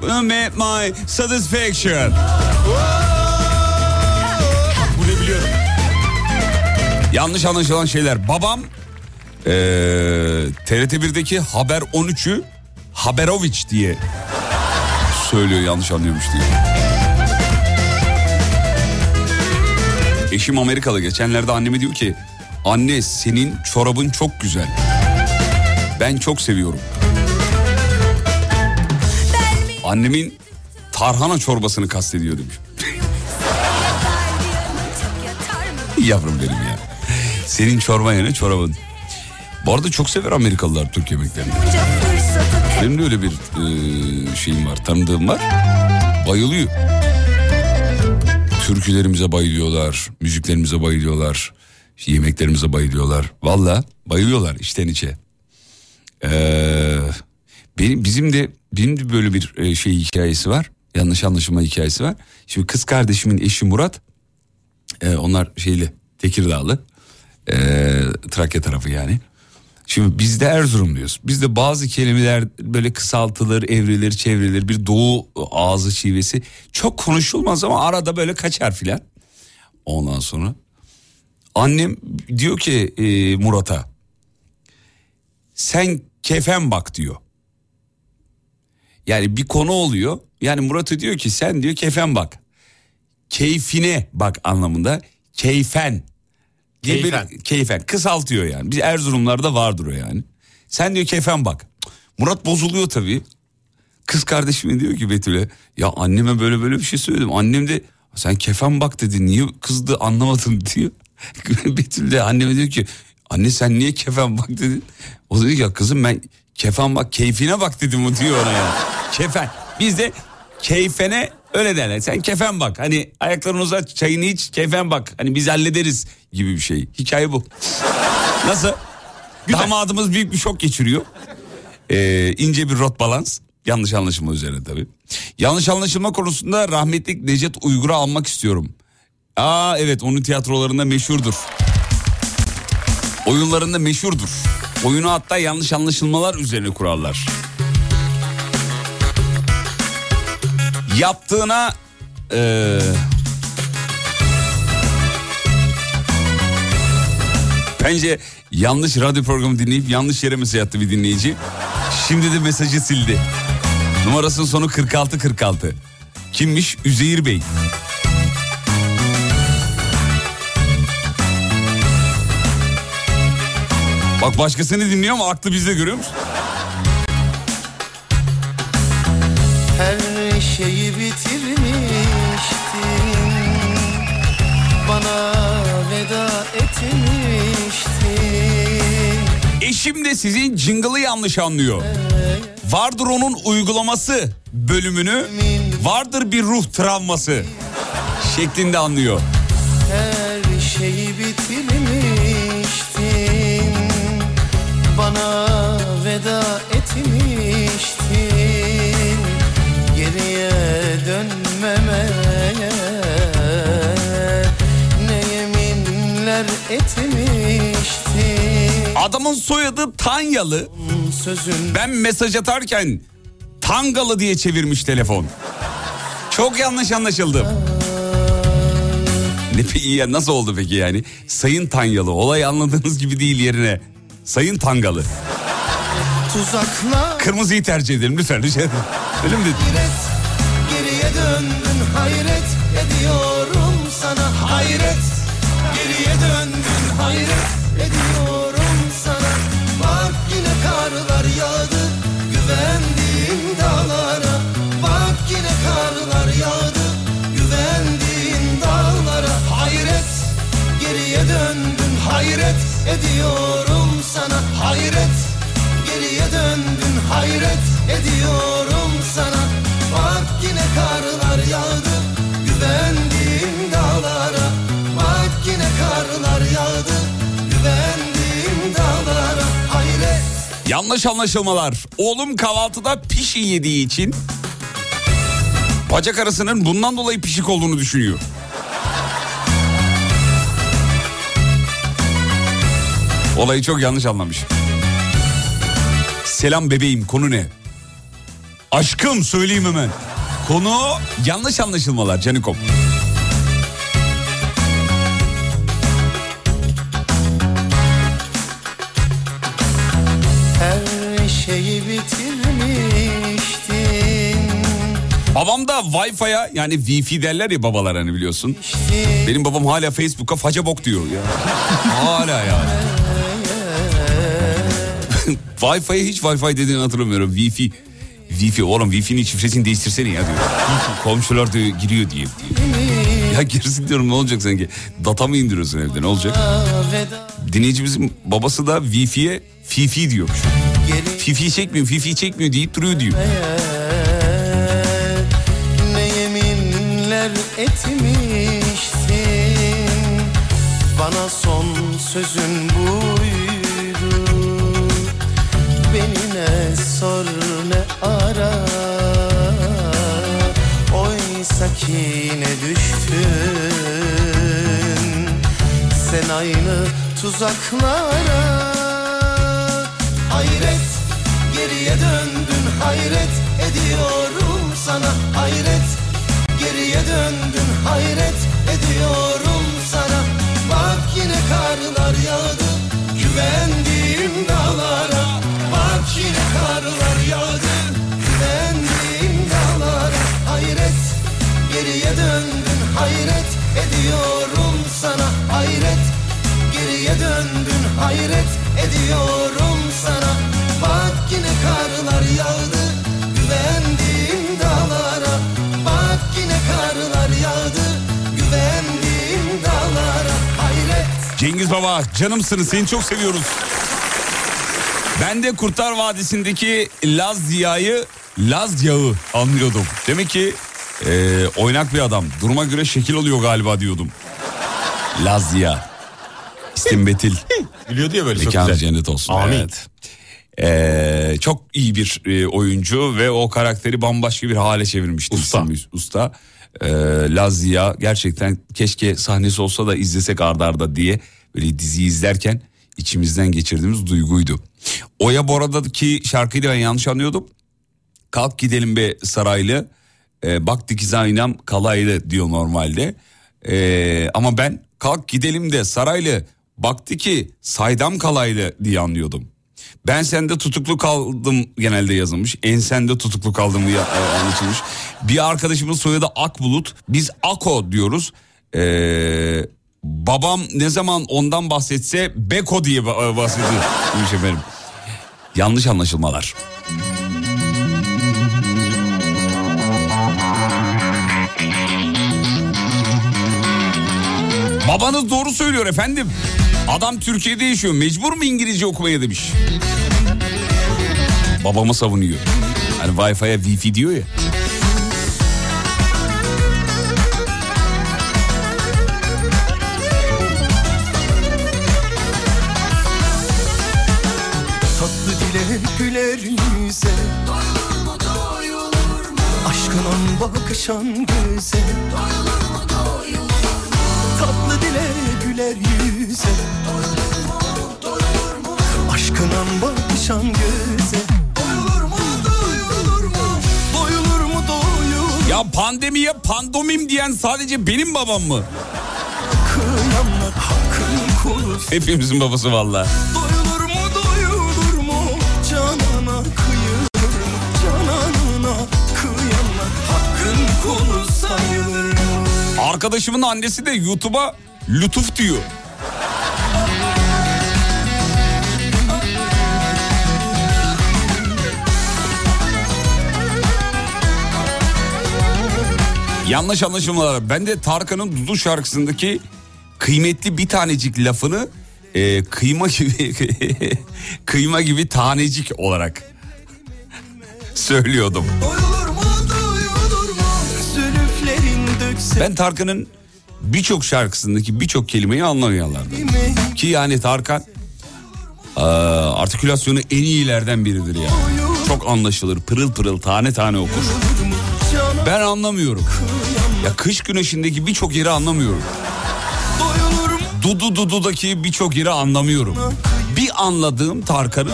Make my satisfaction. Burayı biliyorum. Yanlış anlaşılan şeyler. Babam eee TRT 1'deki Haber 13'ü Haberoviç diye söylüyor yanlış anlıyormuş diye. Eşim Amerikalı geçenlerde anneme diyor ki anne senin çorabın çok güzel. Ben çok seviyorum. Annemin tarhana çorbasını kastediyor demiş. Yavrum benim ya. Senin çorba yerine çorabın. Bu arada çok sever Amerikalılar Türk yemeklerini. Benim de öyle bir e, şeyim var, tanıdığım var. Bayılıyor. Türkülerimize bayılıyorlar, müziklerimize bayılıyorlar, yemeklerimize bayılıyorlar. Valla bayılıyorlar içten içe. Ee, benim bizim de benim de böyle bir e, şey hikayesi var. Yanlış anlaşılma hikayesi var. Şimdi kız kardeşimin eşi Murat. e, onlar şeyli Tekirdağlı. E, Trakya tarafı yani. Şimdi biz de Erzurumluyuz. Bizde bazı kelimeler böyle kısaltılır, evrilir, çevrilir. Bir doğu ağzı şivesi. Çok konuşulmaz ama arada böyle kaçar filan. Ondan sonra annem diyor ki e, Murat'a sen kefen bak diyor. Yani bir konu oluyor. Yani Murat'a diyor ki sen diyor kefen bak. Keyfine bak anlamında. Keyfen. Diye bir- Keyfen. keyfen. Kısaltıyor yani. Biz Erzurumlarda vardır o yani. Sen diyor kefen bak. Murat bozuluyor tabii. Kız kardeşime diyor ki Betül'e ya anneme böyle böyle bir şey söyledim. Annem de sen kefen bak dedi niye kızdı anlamadım diyor. Betül de anneme diyor ki anne sen niye kefen bak dedin. O da diyor ki ya kızım ben kefen bak keyfine bak dedim o diyor ona ya. Kefen. Biz de keyfene öyle derler. Sen kefen bak. Hani ayaklarını uzat çayını iç kefen bak. Hani biz hallederiz gibi bir şey. Hikaye bu. Nasıl? Damadımız büyük bir şok geçiriyor. Ee, ince bir rot balans. Yanlış anlaşılma üzerine tabii. Yanlış anlaşılma konusunda rahmetlik Necdet Uygur'u almak istiyorum. Aa evet onun tiyatrolarında meşhurdur. Oyunlarında meşhurdur. Oyunu hatta yanlış anlaşılmalar üzerine kurarlar. Yaptığına eee, bence yanlış radyo programı dinleyip yanlış yere mesaj attı bir dinleyici. Şimdi de mesajı sildi. Numarasının sonu 4646. Kimmiş? Üzeyir Bey. Bak başkasını dinliyor ama aklı bizde görüyor musun? Şeyi bitirmiştin Bana veda etmiştin Eşim de sizin jingle'ı yanlış anlıyor. Vardır onun uygulaması bölümünü vardır bir ruh travması şeklinde anlıyor. Her şeyi bitirmiştin Bana veda etmiştin etmiştin Adamın soyadı Tanyalı. Sözün Ben mesaj atarken Tangalı diye çevirmiş telefon. Çok yanlış anlaşıldı. Ne peki ya nasıl oldu peki yani? Sayın Tanyalı olay anladığınız gibi değil yerine. Sayın Tangalı. tuzaklar Kırmızıyı tercih edelim lütfen rica ederim. Öyle mi dedin? Hayret geriye döndün hayret ediyorum sana hayret hayret ediyorum sana. Bak yine karlar yağdı güvendiğim dağlara. Bak yine karlar yağdı güvendiğim dağlara. Hayret geriye döndün. Hayret ediyorum sana. Hayret geriye döndün. Hayret ediyorum Yanlış anlaşılmalar. Oğlum kahvaltıda pişi yediği için bacak arasının bundan dolayı pişik olduğunu düşünüyor. Olayı çok yanlış anlamış. Selam bebeğim konu ne? Aşkım söyleyeyim hemen. Konu yanlış anlaşılmalar Canikom. her şeyi bitirmiştin Babam da Wi-Fi'ye yani Wi-Fi derler ya babalar hani biliyorsun. Benim babam hala Facebook'a faca bok diyor ya. hala ya. Wi-Fi'ye hiç Wi-Fi dediğini hatırlamıyorum. Wi-Fi. Wi-Fi oğlum Wi-Fi'nin şifresini değiştirsene ya diyor. Komşular diyor giriyor diye. diyor. Ya girsin diyorum ne olacak sanki? Data mı indiriyorsun evde ne olacak? Dinleyicimizin babası da Wi-Fi'ye Fifi diyor. Fifi çekmiyor, Fifi çekmiyor deyip duruyor diyor. Ne yeminler etmişsin? Bana son sözün buydu. Beni ne sor ne ara. Oysa ki ne düştün? Sen aynı tuzaklara. Hayret geriye döndün hayret ediyorum sana hayret. Geriye döndün hayret ediyorum sana. Bak yine karlar yağdı güvendiğim dağlara. Bak yine karlar yağdı güvendiğim dağlara. Hayret geriye döndün hayret ediyorum sana. Hayret Geriye döndün hayret ediyorum sana yine karlar yağdı güvendiğim dağlara Bak yine karlar yağdı güvendiğim dağlara Hayret Cengiz Baba canımsınız seni çok seviyoruz. Ben de Kurtlar Vadisi'ndeki Laz Ziya'yı Laz yağı anlıyordum. Demek ki e, oynak bir adam. Duruma göre şekil oluyor galiba diyordum. Laz Ziya. İstimbetil. Gülüyordu ya böyle çok Mekanı güzel. cennet olsun. Amin. Evet. Ee, çok iyi bir e, oyuncu ve o karakteri bambaşka bir hale çevirmişti. Usta. Usta. Ee, Lazia gerçekten keşke sahnesi olsa da izlesek ardarda arda diye böyle diziyi izlerken içimizden geçirdiğimiz duyguydu. Oya Bora'daki şarkıyı da ben yanlış anlıyordum. Kalk gidelim be saraylı. Ee, bak dikiz aynam kalaylı diyor normalde. Ee, ama ben kalk gidelim de saraylı. Baktı ki saydam kalaylı diye anlıyordum. Ben sende tutuklu kaldım genelde yazılmış. En sende tutuklu kaldım diye e, anlatılmış. Bir arkadaşımın soyadı Akbulut. Biz Ako diyoruz. Ee, babam ne zaman ondan bahsetse Beko diye ba- bahsediyor. Yanlış anlaşılmalar. Babanız doğru söylüyor efendim. Adam Türkiye'de yaşıyor. Mecbur mu İngilizce okumaya demiş. Babama savunuyor. Hani Wi-Fi'ye Wi-Fi diyor ya. Tatlı dile güler yüze Aşkın bakışan göze Tatlı dile güler yüze. Aşkın bakışan göze. Doyulur mu doyulur mu? Doyulur mu doyulur Ya pandemiye pandomim diyen sadece benim babam mı? Hakkın Hepimizin babası valla. Doyulur mu doyulur mu? Canana kıyılır mı? Cananına kıyanlar Hakkın kulu sayılır mı Arkadaşımın annesi de YouTube'a lütuf diyor. Yanlış anlaşılmalar. Ben de Tarkan'ın Dudu şarkısındaki kıymetli bir tanecik lafını e, kıyma gibi kıyma gibi tanecik olarak söylüyordum. Ben Tarkan'ın birçok şarkısındaki birçok kelimeyi anlamayanlardan. Ki yani Tarkan aa, artikülasyonu en iyilerden biridir ya. Çok anlaşılır pırıl pırıl tane tane okur. Ben anlamıyorum. Ya kış güneşindeki birçok yeri anlamıyorum. Dudu Dudu'daki birçok yeri anlamıyorum. Bir anladığım Tarkan'ın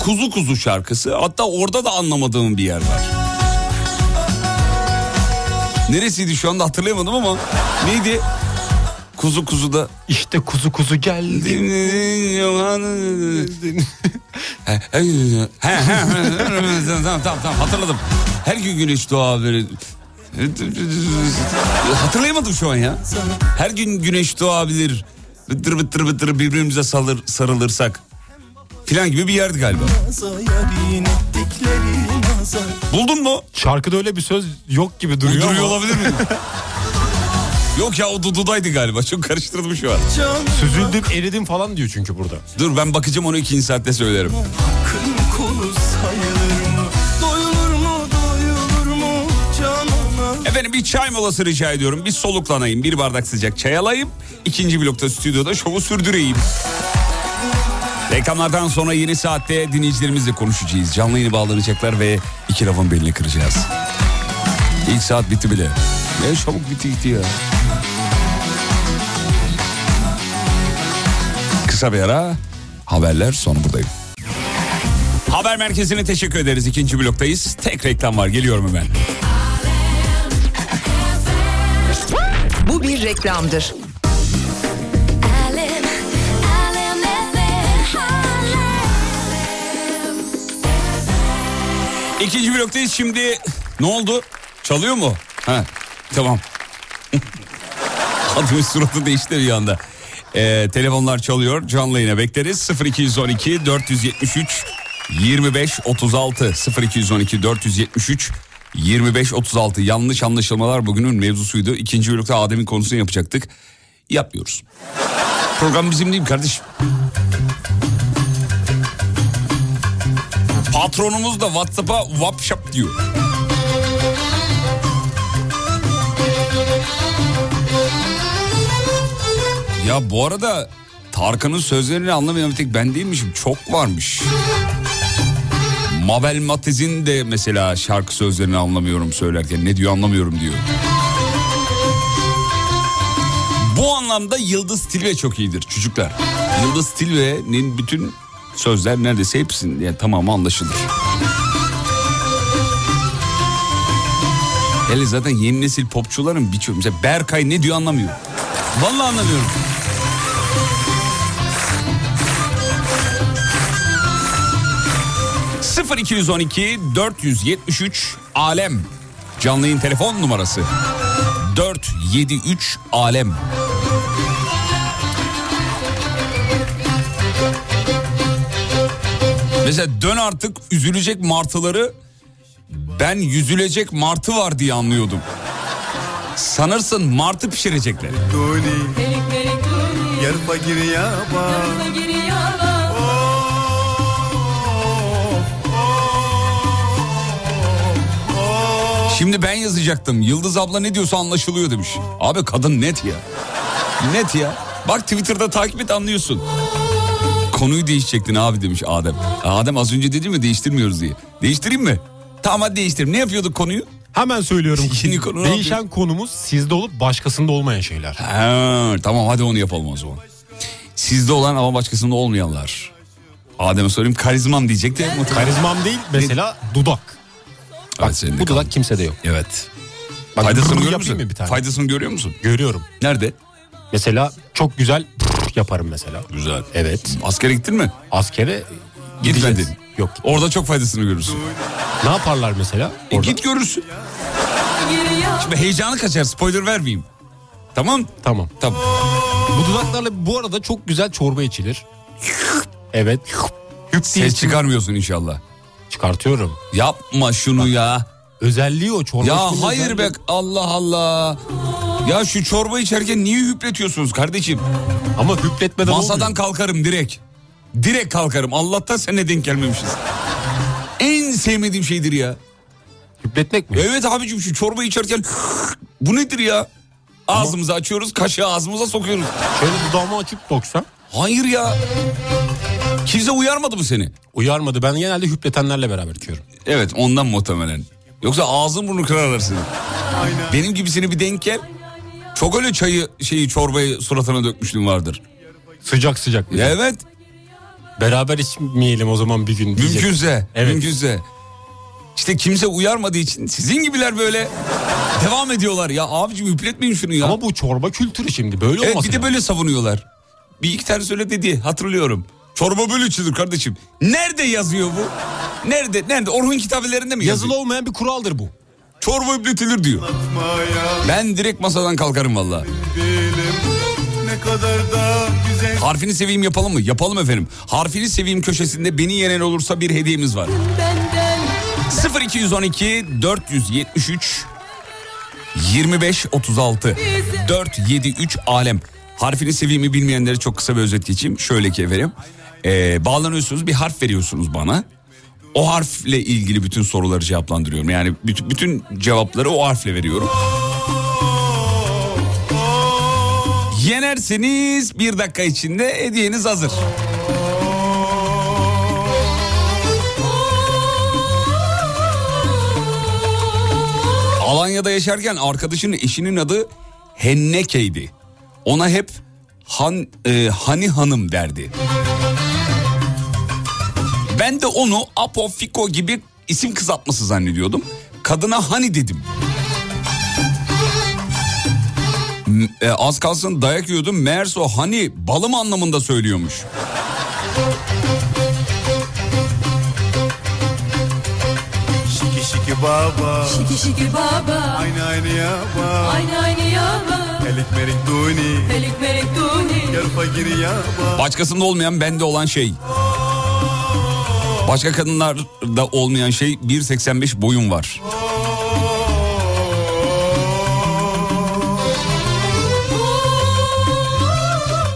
Kuzu Kuzu şarkısı. Hatta orada da anlamadığım bir yer var. Neresiydi şu anda hatırlayamadım ama neydi? Kuzu Kuzu'da İşte kuzu kuzu geldi. He, he, he, he, tamam tamam tamam hatırladım. Her gün güneş doğar böyle. Hatırlayamadım şu an ya. Her gün güneş doğabilir. Bıttır bıttır bıttır birbirimize salır, sarılırsak. Filan gibi bir yerdi galiba. Buldun mu? Şarkıda öyle bir söz yok gibi duruyor, Duruyor ama olabilir mi? Yok ya o Dudu'daydı galiba. Çok karıştırdım şu an. Süzüldüm eridim falan diyor çünkü burada. Dur ben bakacağım onu ikinci saatte söylerim. hakkın kulu sayılır mı? Doyulur mu doyulur mu canına? Efendim bir çay molası rica ediyorum. Bir soluklanayım. Bir bardak sıcak çay alayım. İkinci blokta stüdyoda şovu sürdüreyim. Reklamlardan sonra yeni saatte dinleyicilerimizle konuşacağız. Canlı yayını bağlanacaklar ve iki lafın belini kıracağız. İlk saat bitti bile. Ne çabuk bitti gitti ya. Kısa bir ara haberler sonra buradayım. Haber merkezine teşekkür ederiz. İkinci bloktayız. Tek reklam var. Geliyorum hemen. Bu bir reklamdır. İkinci bloktayız şimdi. Ne oldu? Çalıyor mu? Ha, tamam. Adımın suratı değişti bir anda. Ee, telefonlar çalıyor. Canlı yayına bekleriz. 0212 473 25 36 0212 473 25 36 yanlış anlaşılmalar bugünün mevzusuydu. İkinci blokta Adem'in konusunu yapacaktık. Yapmıyoruz. Program bizim değil kardeşim? Patronumuz da WhatsApp'a WhatsApp diyor. Ya bu arada Tarkan'ın sözlerini anlamayan tek ben değilmişim. Çok varmış. Mabel Matiz'in de mesela şarkı sözlerini anlamıyorum söylerken. Ne diyor anlamıyorum diyor. Bu anlamda Yıldız Tilbe çok iyidir çocuklar. Yıldız Tilbe'nin bütün sözler neredeyse hepsinin yani tamamı anlaşılır. Hele zaten yeni nesil popçuların birçoğu mesela Berkay ne diyor anlamıyor. Vallahi anlamıyorum. ...0212 473 alem canlı telefon numarası 473 alem Mesela dön artık üzülecek martıları ben yüzülecek martı var diye anlıyordum. Sanırsın martı pişirecekler. Yer fakir yaba Şimdi ben yazacaktım. Yıldız abla ne diyorsa anlaşılıyor demiş. Abi kadın net ya. Net ya. Bak Twitter'da takip et anlıyorsun. Konuyu değişecektin abi demiş Adem. Adem az önce dedi mi değiştirmiyoruz diye. Değiştireyim mi? Tamam hadi değiştireyim. Ne yapıyorduk konuyu? Hemen söylüyorum. Yeni konu ne Değişen konumuz sizde olup başkasında olmayan şeyler. Ha, tamam hadi onu yapalım o zaman. Sizde olan ama başkasında olmayanlar. Adem'e sorayım karizmam diyecekti. Karizmam değil mesela dudak. Evet, senin de Bu kaldı. dudak kimsede yok. Evet. Bak, Faydasını görüyor musun? bir tane? Faydasını görüyor musun? Görüyorum. Nerede? Mesela çok güzel yaparım mesela. Güzel. Evet. Askere gittin mi? Askere Gitmedin. Yok. Orada çok faydasını görürsün. Ne yaparlar mesela? E, Orada? git görürsün. Şimdi heyecanı kaçar spoiler vermeyeyim. Tamam? Tamam. Tamam. Bu dudaklarla bu arada çok güzel çorba içilir. Evet. Ses çıkarmıyorsun inşallah. çıkartıyorum. Yapma şunu ya. Özelliği o çorba. Ya hayır be özelliği. Allah Allah. Ya şu çorba içerken niye hüpletiyorsunuz kardeşim? Ama hüpletmeden Masadan olmuyor. kalkarım direkt. Direkt kalkarım. Allah'tan seninle denk gelmemişiz. En sevmediğim şeydir ya. Hüpletmek mi? Evet abicim şu çorba içerken bu nedir ya? Ağzımızı açıyoruz, kaşığı ağzımıza sokuyoruz. Şöyle dudağımı açıp doksam. Hayır ya. Kimse uyarmadı mı seni? Uyarmadı. Ben genelde hüpletenlerle beraber içiyorum. Evet ondan muhtemelen. Yoksa ağzın burnu kırarlar seni. Benim gibisini bir denk gel. Çok öyle çayı şeyi çorbayı suratına dökmüşlüğüm vardır. Sıcak sıcak. Evet Beraber içmeyelim o zaman bir gün diyecek. mümkünse. Evet. Mümkünse. İşte kimse uyarmadığı için sizin gibiler böyle devam ediyorlar. Ya abicim üpletmeyin şunu ya. Ama bu çorba kültürü şimdi böyle evet olması bir de böyle savunuyorlar. Bir iki tane söyle dedi hatırlıyorum. Çorba böyle içilir kardeşim. Nerede yazıyor bu? Nerede? Nerede? Orhun kitabelerinde mi yazıyor? Yazılı olmayan bir kuraldır bu. Çorba üpletilir diyor. Ben direkt masadan kalkarım valla. Harfini seveyim yapalım mı? Yapalım efendim. Harfini seveyim köşesinde beni yenen olursa bir hediyemiz var. Benden 0212 473 25 36 473 alem. Harfini seveyim bilmeyenlere çok kısa bir özet geçeyim. Şöyle ki efendim. Ee, bağlanıyorsunuz bir harf veriyorsunuz bana. O harfle ilgili bütün soruları cevaplandırıyorum. Yani bütün, bütün cevapları o harfle veriyorum. Yenerseniz bir dakika içinde hediyeniz hazır. Alanya'da yaşarken arkadaşının eşinin adı Henneke'ydi. Ona hep Han, e, Hani Hanım derdi. Ben de onu Apo, Fiko gibi isim kısaltması zannediyordum. Kadına Hani dedim. E, az kalsın dayak yiyordum. Meğerse o hani balım anlamında söylüyormuş. Şiki şiki baba Şiki şiki baba Aynı aynı yaba Aynı aynı yaba Elik merik duni Pelik melik duni Gel fakir yaba Başkasında olmayan bende olan şey. Başka kadınlarda olmayan şey 1.85 boyum var.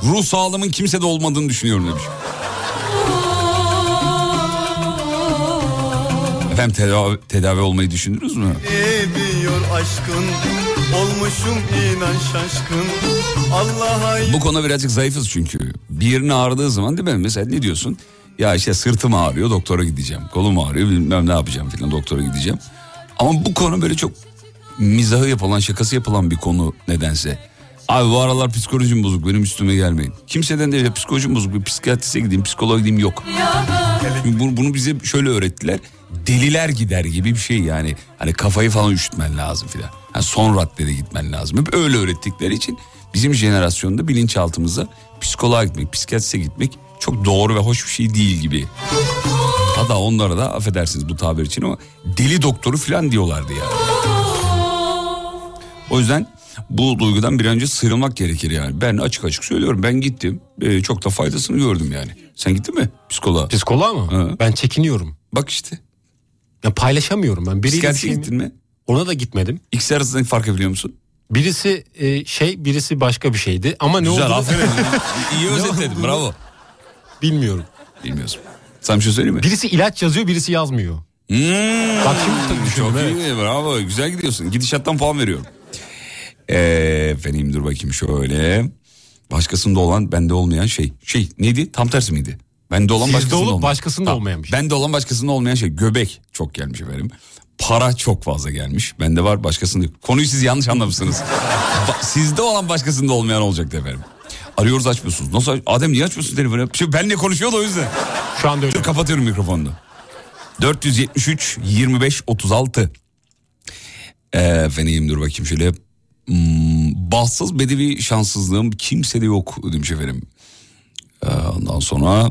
Ruh sağlığımın kimsede olmadığını düşünüyorum demiş. Efendim tedavi, tedavi olmayı düşündünüz mü? Ediyor aşkın Olmuşum inan şaşkın Allah'a Bu konuda birazcık zayıfız çünkü. Bir yerin ağrıdığı zaman değil mi? Mesela ne diyorsun? Ya işte sırtım ağrıyor doktora gideceğim. Kolum ağrıyor bilmem ne yapacağım filan doktora gideceğim. Ama bu konu böyle çok mizahı yapılan şakası yapılan bir konu nedense. Abi bu aralar psikolojim bozuk benim üstüme gelmeyin. Kimseden de psikolojim bozuk bir psikiyatriste gideyim psikoloğa gideyim yok. Bunu, bunu bize şöyle öğrettiler. Deliler gider gibi bir şey yani. Hani kafayı falan üşütmen lazım filan. Yani son raddede gitmen lazım. Hep öyle öğrettikleri için bizim jenerasyonda bilinçaltımıza psikoloğa gitmek, psikiyatriste gitmek çok doğru ve hoş bir şey değil gibi. Hatta onlara da affedersiniz bu tabir için ama deli doktoru filan diyorlardı ya. O yüzden bu duygudan bir önce sıyrılmak gerekir yani. Ben açık açık söylüyorum ben gittim. Ee, çok da faydasını gördüm yani. Sen gittin mi psikoloğa? Psikoloğa mı? Hı. Ben çekiniyorum. Bak işte. Ya paylaşamıyorum ben. Biriyle Psikiyatriye gittin mi? Ona da gitmedim. İkisi arasındaki farkı biliyor musun? Birisi e, şey birisi başka bir şeydi. Ama ne Güzel oldu aferin. İyi özetledin bravo. Bilmiyorum. Bilmiyorsun. Sana bir şey söyleyeyim mi? Birisi ilaç yazıyor birisi yazmıyor. Hmm, Bak şimdi düşündüm, Çok evet. iyi bravo güzel gidiyorsun. Gidişattan puan veriyorum. Ee, efendim dur bakayım şöyle. Başkasında olan bende olmayan şey. Şey neydi tam tersi miydi? Bende olan Sizde başkasında olup olmayan. başkasında Tamam, olmayan bir şey. Bende olan başkasında olmayan şey. Göbek çok gelmiş efendim. Para çok fazla gelmiş. Bende var başkasında. yok. Konuyu siz yanlış anlamışsınız. Sizde olan başkasında olmayan olacaktı efendim. Arıyoruz açmıyorsunuz. Nasıl? Adem niye açmıyorsun telefonu? Şimdi benle konuşuyor da o yüzden. Şu anda öyle. Dur kapatıyorum mikrofonunu. 473 25 36. Ee, efendim dur bakayım şöyle. Hmm, bahtsız bedevi şanssızlığım kimsede yok demiş efendim. Ee, ondan sonra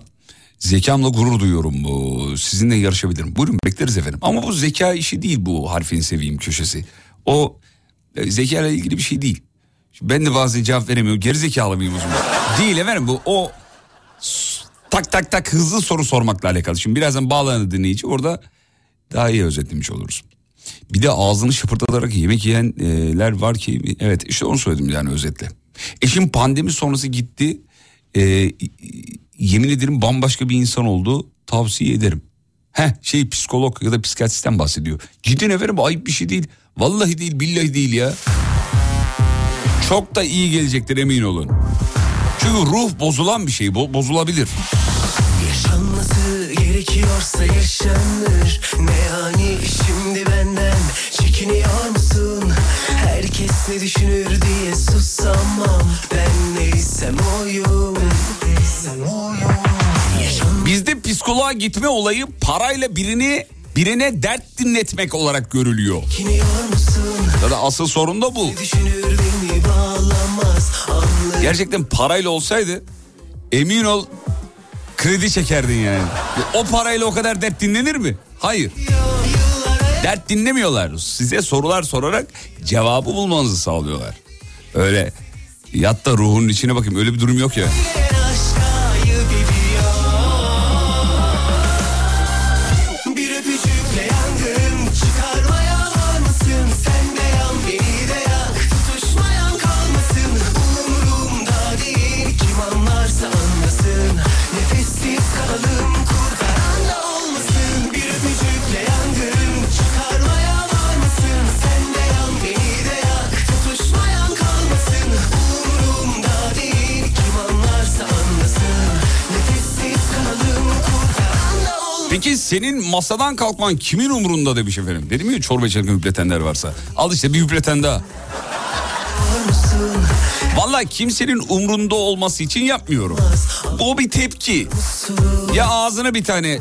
zekamla gurur duyuyorum. Bu, sizinle yarışabilirim. Buyurun bekleriz efendim. Ama bu zeka işi değil bu harfini seveyim köşesi. O e, zeka ile ilgili bir şey değil. Ben de bazen cevap veremiyorum. Geri zekalı mıyım o zaman? değil efendim bu o tak tak tak hızlı soru sormakla alakalı. Şimdi birazdan bağlanır dinleyici orada daha iyi özetlemiş oluruz. Bir de ağzını şıpırdatarak yemek yiyenler var ki evet işte onu söyledim yani özetle. Eşim pandemi sonrası gitti. Ee, yemin ederim bambaşka bir insan oldu. Tavsiye ederim. Heh şey psikolog ya da psikiyatristen bahsediyor. Ciddi efendim ayıp bir şey değil. Vallahi değil billahi değil ya. Çok da iyi gelecektir emin olun. Çünkü ruh bozulan bir şey bo- bozulabilir. Yaşanması gerekiyorsa yaşanır Ne yani şimdi benden çekiniyor musun? Herkes ne düşünür diye susamam Ben neysem oyum Yaşan Bizde psikoloğa gitme olayı parayla birini birine dert dinletmek olarak görülüyor. Ya da asıl sorun da bu. Gerçekten parayla olsaydı emin ol kredi çekerdin yani. O parayla o kadar dert dinlenir mi? Hayır. Dert dinlemiyorlar. Size sorular sorarak cevabı bulmanızı sağlıyorlar. Öyle yat da ruhunun içine bakayım öyle bir durum yok ya. Senin masadan kalkman kimin umurunda demiş efendim. Dedim ya çorba içerken hüpletenler varsa. Al işte bir hüpleten daha. Vallahi kimsenin umrunda olması için yapmıyorum. O bir tepki. Ya ağzına bir tane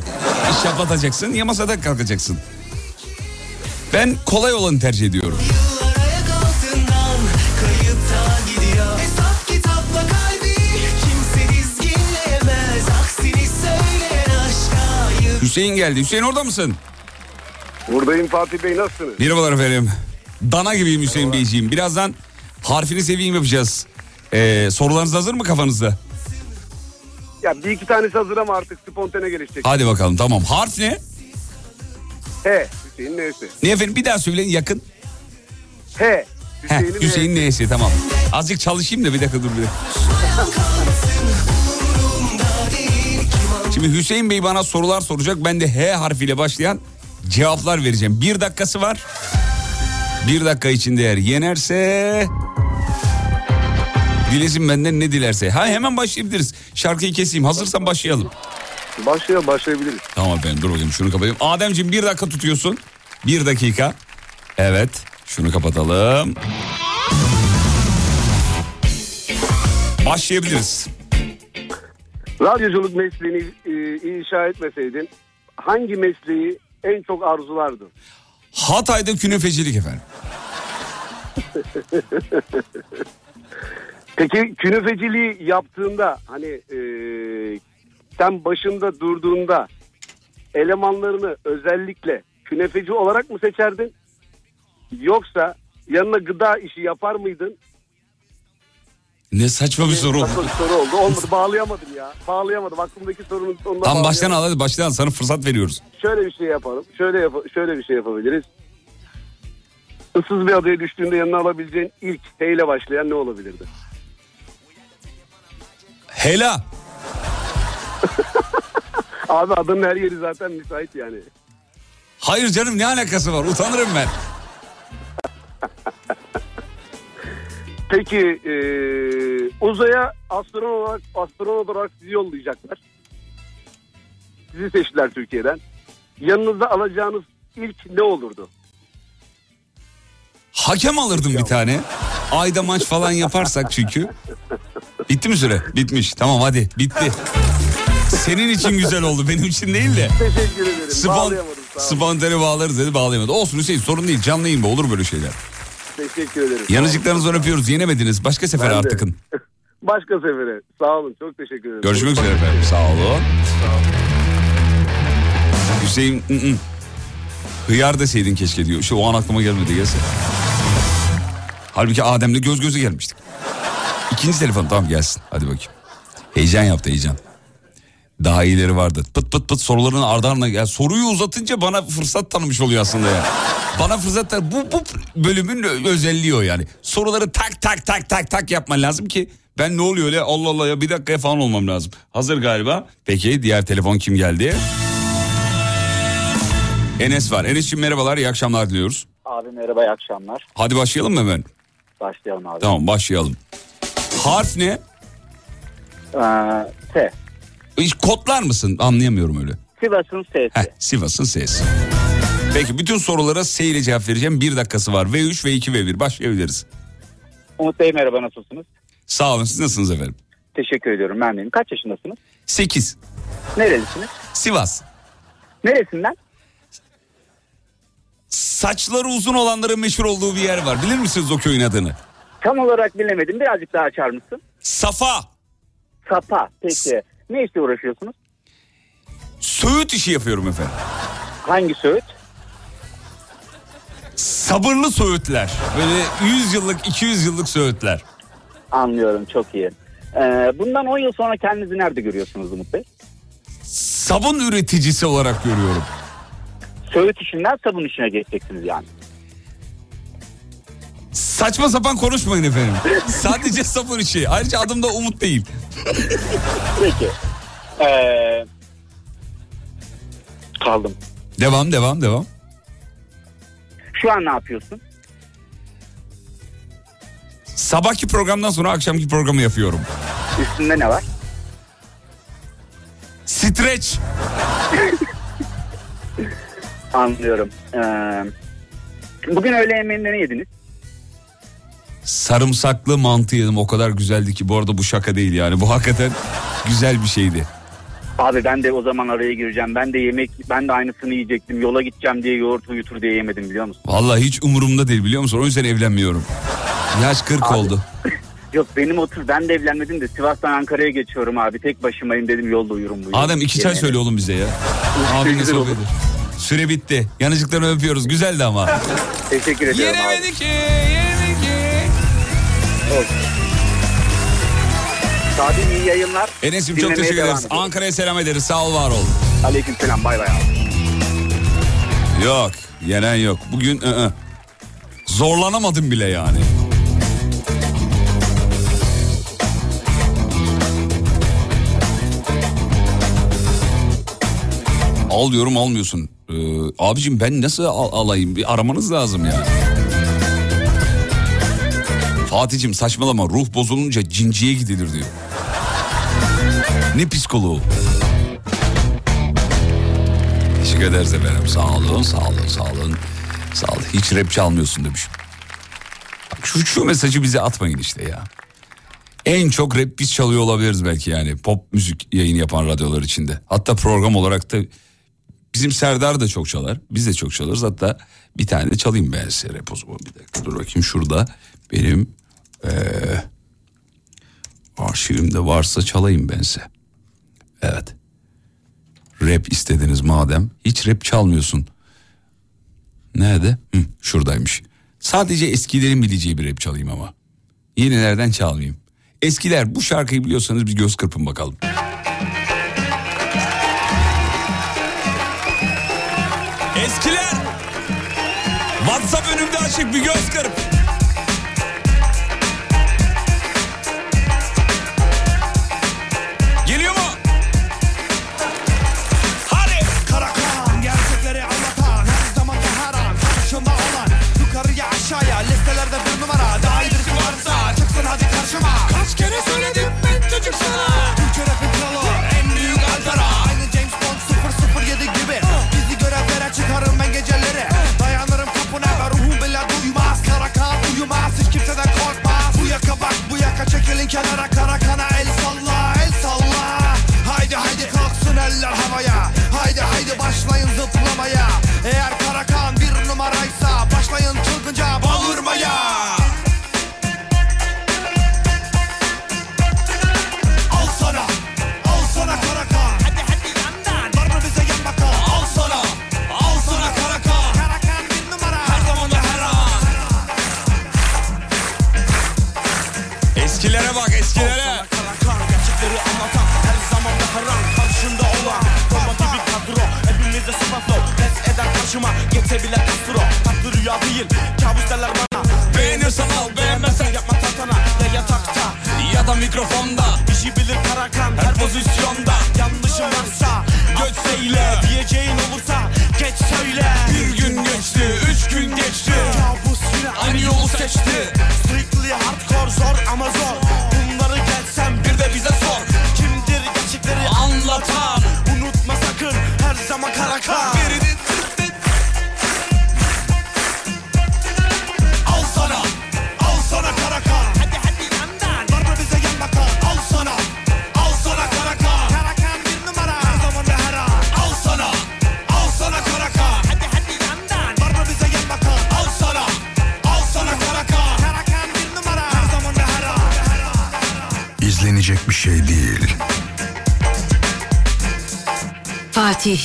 şaplatacaksın ya masadan kalkacaksın. Ben kolay olanı tercih ediyorum. Hüseyin geldi. Hüseyin orada mısın? Buradayım Fatih Bey nasılsınız? Merhabalar efendim. Dana gibiyim Hüseyin Beyciğim. Birazdan harfini seveyim yapacağız. Ee, sorularınız hazır mı kafanızda? Ya bir iki tanesi hazır ama artık spontane gelişecek. Hadi bakalım tamam. Harf ne? He. Hüseyin neyse. Ne efendim bir daha söyleyin yakın. He. Heh, Hüseyin'in Hüseyin neyse tamam. Azıcık çalışayım da bir dakika dur bir dakika. Şimdi Hüseyin Bey bana sorular soracak. Ben de H harfiyle başlayan cevaplar vereceğim. Bir dakikası var. Bir dakika içinde eğer yenerse... Dilesin benden ne dilerse. Ha hemen başlayabiliriz. Şarkıyı keseyim. Hazırsan başlayalım. Başlayalım başlayabiliriz. Tamam efendim dur bakayım şunu kapatayım. Ademciğim bir dakika tutuyorsun. Bir dakika. Evet şunu kapatalım. Başlayabiliriz. Radyoculuk mesleğini e, inşa etmeseydin hangi mesleği en çok arzulardın? Hatay'da künefecilik efendim. Peki künefeciliği yaptığında hani e, sen başında durduğunda elemanlarını özellikle künefeci olarak mı seçerdin? Yoksa yanına gıda işi yapar mıydın? Ne saçma bir soru oldu. Saçma bir soru oldu. Olmadı bağlayamadım ya. Bağlayamadım. Aklımdaki sorunun sonuna Tam baştan al hadi baştan al. sana fırsat veriyoruz. Şöyle bir şey yapalım. Şöyle yap- şöyle bir şey yapabiliriz. Issız bir adaya düştüğünde yanına alabileceğin ilk H ile başlayan ne olabilirdi? Hela. Abi adanın her yeri zaten müsait yani. Hayır canım ne alakası var utanırım ben. Peki e, uzaya astronot olarak, astronot olarak sizi yollayacaklar. Sizi seçtiler Türkiye'den. Yanınıza alacağınız ilk ne olurdu? Hakem alırdım bir tane. Ayda maç falan yaparsak çünkü. Bitti mi süre? Bitmiş. Tamam hadi bitti. Senin için güzel oldu benim için değil de. Teşekkür ederim. Spon, Bağlayamadım. Spontane bağlarız dedi bağlayamadı. Olsun Hüseyin sorun değil canlı yayın olur böyle şeyler. Teşekkür ederim. Yanıcıklarınızdan öpüyoruz yenemediniz. Başka sefer Ben de. artıkın. Başka sefere. Sağ olun. Çok teşekkür ederim. Görüşmek üzere efendim sağ olun. Hüseyin ı -ı. hıyar deseydin keşke diyor. Şu o an aklıma gelmedi gelse. Halbuki Adem'le göz göze gelmiştik. İkinci telefon tamam gelsin hadi bakayım. Heyecan yaptı heyecan. Daha iyileri vardı. Pıt pıt pıt soruların ardı ardına. Soruyu uzatınca bana fırsat tanımış oluyor aslında ya. Bana fırsat tan- bu, bu bölümün özelliği o yani. Soruları tak tak tak tak tak yapman lazım ki ben ne oluyor öyle Allah Allah ya bir dakikaya falan olmam lazım. Hazır galiba. Peki diğer telefon kim geldi? Enes var. Enes'ciğim merhabalar iyi akşamlar diliyoruz. Abi merhaba iyi akşamlar. Hadi başlayalım mı hemen? Başlayalım abi. Tamam başlayalım. Harf ne? Ee, S. Hiç kodlar mısın? Anlayamıyorum öyle. Sivas'ın S'si. Heh, Sivas'ın sesi. Peki bütün sorulara S ile cevap vereceğim. Bir dakikası var. V3, V2, V1 başlayabiliriz. Umut Bey merhaba nasılsınız? Sağ olun siz nasılsınız efendim? Teşekkür ediyorum ben deyim. Kaç yaşındasınız? 8. Nerelisiniz? Sivas. Neresinden? Saçları uzun olanların meşhur olduğu bir yer var. Bilir misiniz o köyün adını? Tam olarak bilemedim. Birazcık daha açar mısın? Safa. Sapa. Peki. Ne işle uğraşıyorsunuz? Söğüt işi yapıyorum efendim. Hangi söğüt? Sabırlı söğütler. Böyle 100 yıllık 200 yıllık söğütler. Anlıyorum çok iyi. Ee, bundan 10 yıl sonra kendinizi nerede görüyorsunuz Umut Bey? Sabun üreticisi olarak görüyorum. Söğüt işinden sabun işine geçeceksiniz yani. Saçma sapan konuşmayın efendim. Sadece sabun işi. Ayrıca adım da Umut değil. Peki. Ee, kaldım. Devam devam devam. Şu an ne yapıyorsun? Sabahki programdan sonra akşamki programı yapıyorum. Üstünde ne var? Streç. Anlıyorum. Ee, bugün öğle yemeğinde ne yediniz? Sarımsaklı mantı yedim o kadar güzeldi ki bu arada bu şaka değil yani bu hakikaten güzel bir şeydi. Abi ben de o zaman araya gireceğim. Ben de yemek, ben de aynısını yiyecektim. Yola gideceğim diye yoğurt uyutur diye yemedim biliyor musun? Vallahi hiç umurumda değil biliyor musun? O yüzden evlenmiyorum. Yaş 40 Abi. oldu. Yok benim otur ben de evlenmedim de Sivas'tan Ankara'ya geçiyorum abi. Tek başımayım dedim yolda uyurum bu. Adem iki çay söyle oğlum bize ya. Güzel sohbet. Süre bitti. Yanıcıklarını öpüyoruz. Güzeldi ama. Teşekkür abi. Yenemedi yenemedi ki. Sadim iyi yayınlar. Enes'im çok teşekkür ederiz. Ankara'ya selam ederiz. Sağ ol var ol. Aleyküm selam bay bay abi. Yok. Yenen yok. Bugün ı-ı. zorlanamadım bile yani. Al diyorum almıyorsun. Ee, abicim ben nasıl al- alayım? Bir aramanız lazım ya. Fatih'cim saçmalama ruh bozulunca cinciye gidilir diyor. Ne psikoloğu? Teşekkür ederiz efendim. Sağ olun, sağ olun, sağ olun. Sağ olun. Hiç rap çalmıyorsun demiş. Bak şu, şu mesajı bize atmayın işte ya. En çok rap biz çalıyor olabiliriz belki yani. Pop müzik yayını yapan radyolar içinde. Hatta program olarak da bizim Serdar da çok çalar. Biz de çok çalarız. Hatta bir tane de çalayım ben size rap o zaman. Bir dakika dur bakayım şurada benim eee arşivimde varsa çalayım ben size. Evet. Rap istediniz madem. Hiç rap çalmıyorsun. Nerede? Hı, şuradaymış. Sadece eskilerin bileceği bir rap çalayım ama. Yenilerden çalmayayım. Eskiler bu şarkıyı biliyorsanız bir göz kırpın bakalım. Eskiler. WhatsApp önümde açık bir göz kırp. Ben çocuk sana Türkçe rapin en büyük Alpera. Aynı James Bond 007 gibi. Bizi görevlere çıkarım ben Dayanırım kapına ve ruhum bile duymaz. Karakan uyumaz. Hiç kimseden korkmaz. Bu yaka bak bu yaka çekilin kenara mikrofonda. İşi bilir Karakan her pozisyonda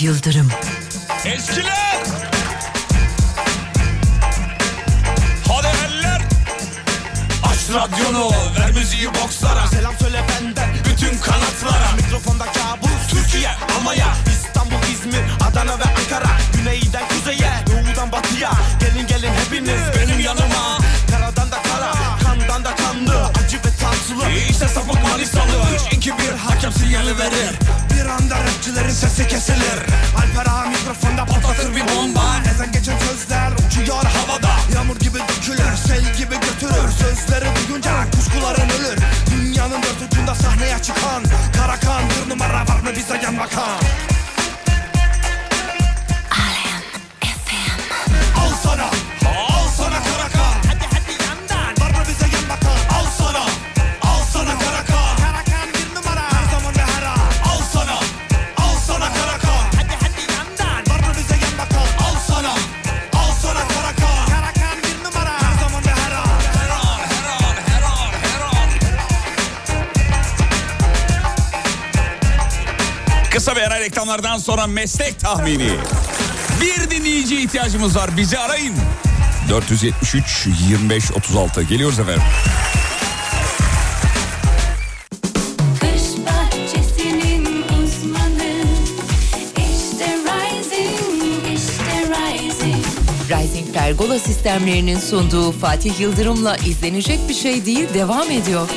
Yıldırım. Sonra meslek tahmini. Bir dinleyici ihtiyacımız var. Bizi arayın. 473 25 36 geliyoruz efendim. Kış bahçesinin uzmanı İşte Rising, işte Rising Rising Pergola sistemlerinin sunduğu Fatih Yıldırım'la izlenecek bir şey değil devam ediyor.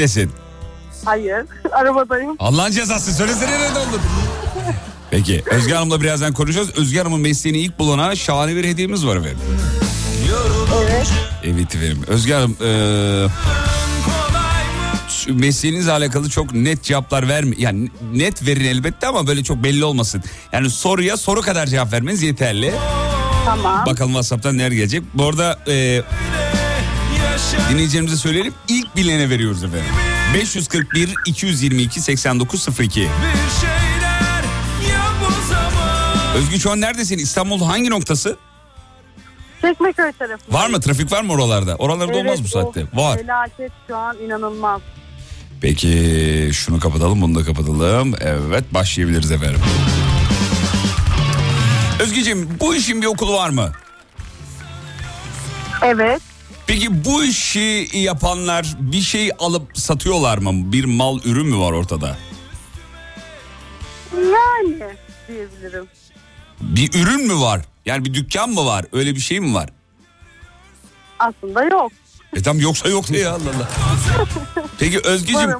İştesin. Hayır. Arabadayım. Allah'ın cezası söylesene nerede oldun? Peki Özge Hanım'la birazdan konuşacağız. Özge Hanım'ın mesleğini ilk bulana şahane bir hediyemiz var efendim. Evet. Evet efendim. Özge Hanım şu mesleğinizle alakalı çok net cevaplar verme. Yani net verin elbette ama böyle çok belli olmasın. Yani soruya soru kadar cevap vermeniz yeterli. Tamam. Bakalım WhatsApp'tan neler gelecek. Bu arada eee dinleyicilerimize söyleyelim. İlk bilene veriyoruz efendim. 541 222 8902. Bir şeyler yap o zaman Özgü şu an neredesin? İstanbul hangi noktası? Çekmeköy tarafı. Var mı? Trafik var mı oralarda? Oralarda olmaz bu saatte. Var. Felaket şu an inanılmaz. Peki şunu kapatalım bunu da kapatalım. Evet başlayabiliriz efendim. Özgeciğim bu işin bir okulu var mı? Evet. Peki bu işi yapanlar bir şey alıp satıyorlar mı? Bir mal ürün mü var ortada? Yani diyebilirim. Bir ürün mü var? Yani bir dükkan mı var? Öyle bir şey mi var? Aslında yok. E tam yoksa yok ne ya Allah Allah. Peki Özgeciğim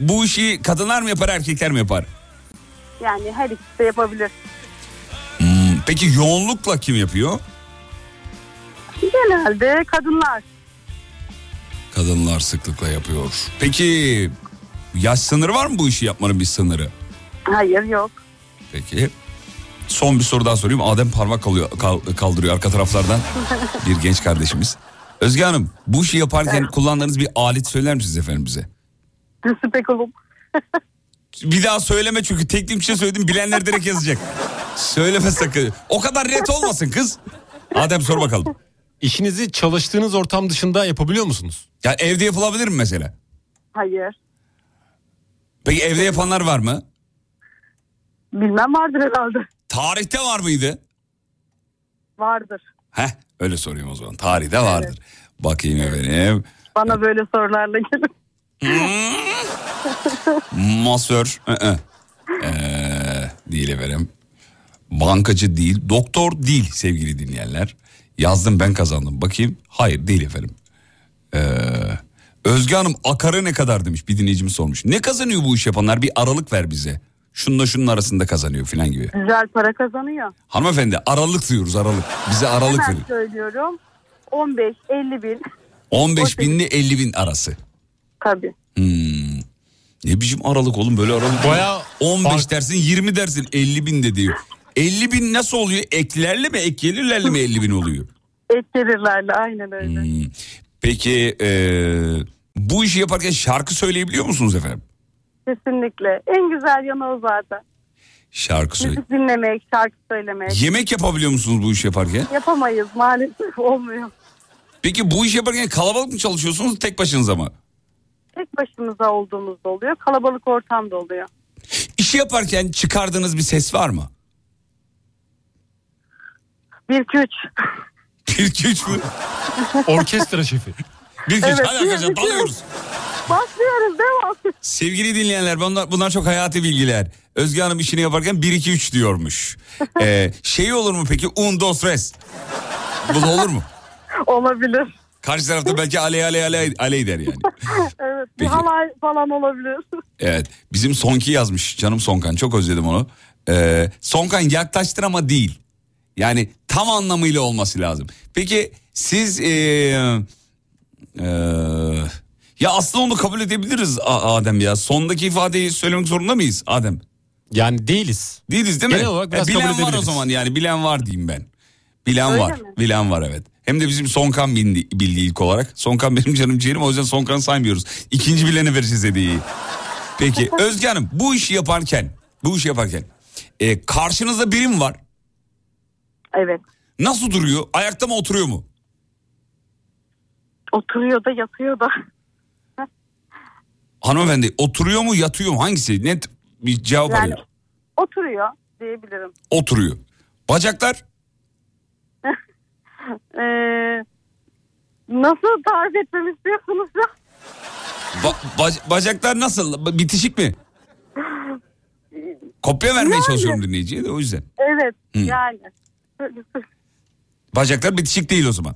bu işi kadınlar mı yapar erkekler mi yapar? yani her ikisi de yapabilir. Hmm, peki yoğunlukla kim yapıyor? Genelde kadınlar. Kadınlar sıklıkla yapıyor. Peki yaş sınırı var mı bu işi yapmanın bir sınırı? Hayır yok. Peki. Son bir soru daha sorayım. Adem parmak kalıyor, kal- kaldırıyor arka taraflardan. bir genç kardeşimiz. Özge Hanım bu işi yaparken kullandığınız bir alet söyler misiniz efendim bize? Spekulum. Bir daha söyleme çünkü teknik bir şey söyledim bilenler direkt yazacak. Söyleme sakın. O kadar net olmasın kız. Adem sor bakalım. İşinizi çalıştığınız ortam dışında yapabiliyor musunuz? Ya evde yapılabilir mi mesela? Hayır. Peki evde yapanlar var mı? Bilmem vardır herhalde. Tarihte var mıydı? Vardır. Heh öyle sorayım o zaman. Tarihte vardır. Bakayım efendim. Bana böyle sorularla gelin. Masör. ı-ı. Ee, değil efendim. Bankacı değil. Doktor değil sevgili dinleyenler. Yazdım ben kazandım. Bakayım. Hayır değil efendim. Ee, Özge Hanım akarı ne kadar demiş bir dinleyicimiz sormuş. Ne kazanıyor bu iş yapanlar? Bir aralık ver bize. Şununla şunun arasında kazanıyor falan gibi. Güzel para kazanıyor. Hanımefendi aralık diyoruz aralık. Bize aralık Hemen verin. söylüyorum. 15, 50 bin. 15 bin ile 50 bin arası. Tabii. Hmm. Ne biçim aralık oğlum böyle aralık. Bayağı 15 fark- dersin 20 dersin 50 bin de diyor. 50 bin nasıl oluyor? Eklerle mi ek gelirlerle mi 50 bin oluyor? Et gelirlerle aynen öyle. Hmm. Peki eee, bu işi yaparken şarkı söyleyebiliyor musunuz efendim? Kesinlikle. En güzel yanı o zaten. Şarkı söyle. Müzik dinlemek, şarkı söylemek. Yemek yapabiliyor musunuz bu işi yaparken? Yapamayız maalesef olmuyor. Peki bu işi yaparken kalabalık mı çalışıyorsunuz tek başınıza mı? Tek başımıza olduğumuzda oluyor. Kalabalık ortamda oluyor. İşi yaparken çıkardığınız bir ses var mı? 1 2 3. 1 2 3 mü? Orkestra şefi. 1 2 3 Evet, hadi arkadaşlar bir- bir- dalıyoruz. Başlıyoruz devam. Sevgili dinleyenler bunlar, bunlar çok hayati bilgiler. Özge Hanım işini yaparken 1 2 3 diyormuş. Ee, şey olur mu peki? Un dos res. Bu da olur mu? Olabilir. Karşı tarafta belki aley aley aley aley der yani. Evet. Bir Peki. halay falan olabilir. Evet bizim Sonki yazmış canım Sonkan çok özledim onu. Ee, Sonkan yaklaştır ama değil. Yani tam anlamıyla olması lazım. Peki siz ee, ee, ya aslında onu kabul edebiliriz Adem ya. Sondaki ifadeyi söylemek zorunda mıyız Adem? Yani değiliz. Değiliz değil mi? Genel olarak biraz E, kabul bilen var o zaman yani bilen var diyeyim ben. Bilen Öyle var. mi? Bilen var evet. Hem de bizim Sonkan bildi, bildi ilk olarak. Sonkan benim canım ciğerim o yüzden Sonkan'ı saymıyoruz. İkinci bilene vereceğiz hediyeyi. Peki Özge Hanım bu işi yaparken bu işi yaparken e, karşınızda birim var. Evet. Nasıl duruyor? Ayakta mı oturuyor mu? Oturuyor da yatıyor da. Hanımefendi oturuyor mu yatıyor mu? Hangisi? Net bir cevap Yani arıyor. oturuyor diyebilirim. Oturuyor. Bacaklar Ee, nasıl tarif etmemi istiyorsunuz ya? ba- bac- bacaklar nasıl? Bitişik mi? Kopya vermeye Yani. çalışıyorum dinleyiciye de o yüzden. Evet Hı. yani. Bacaklar bitişik değil o zaman.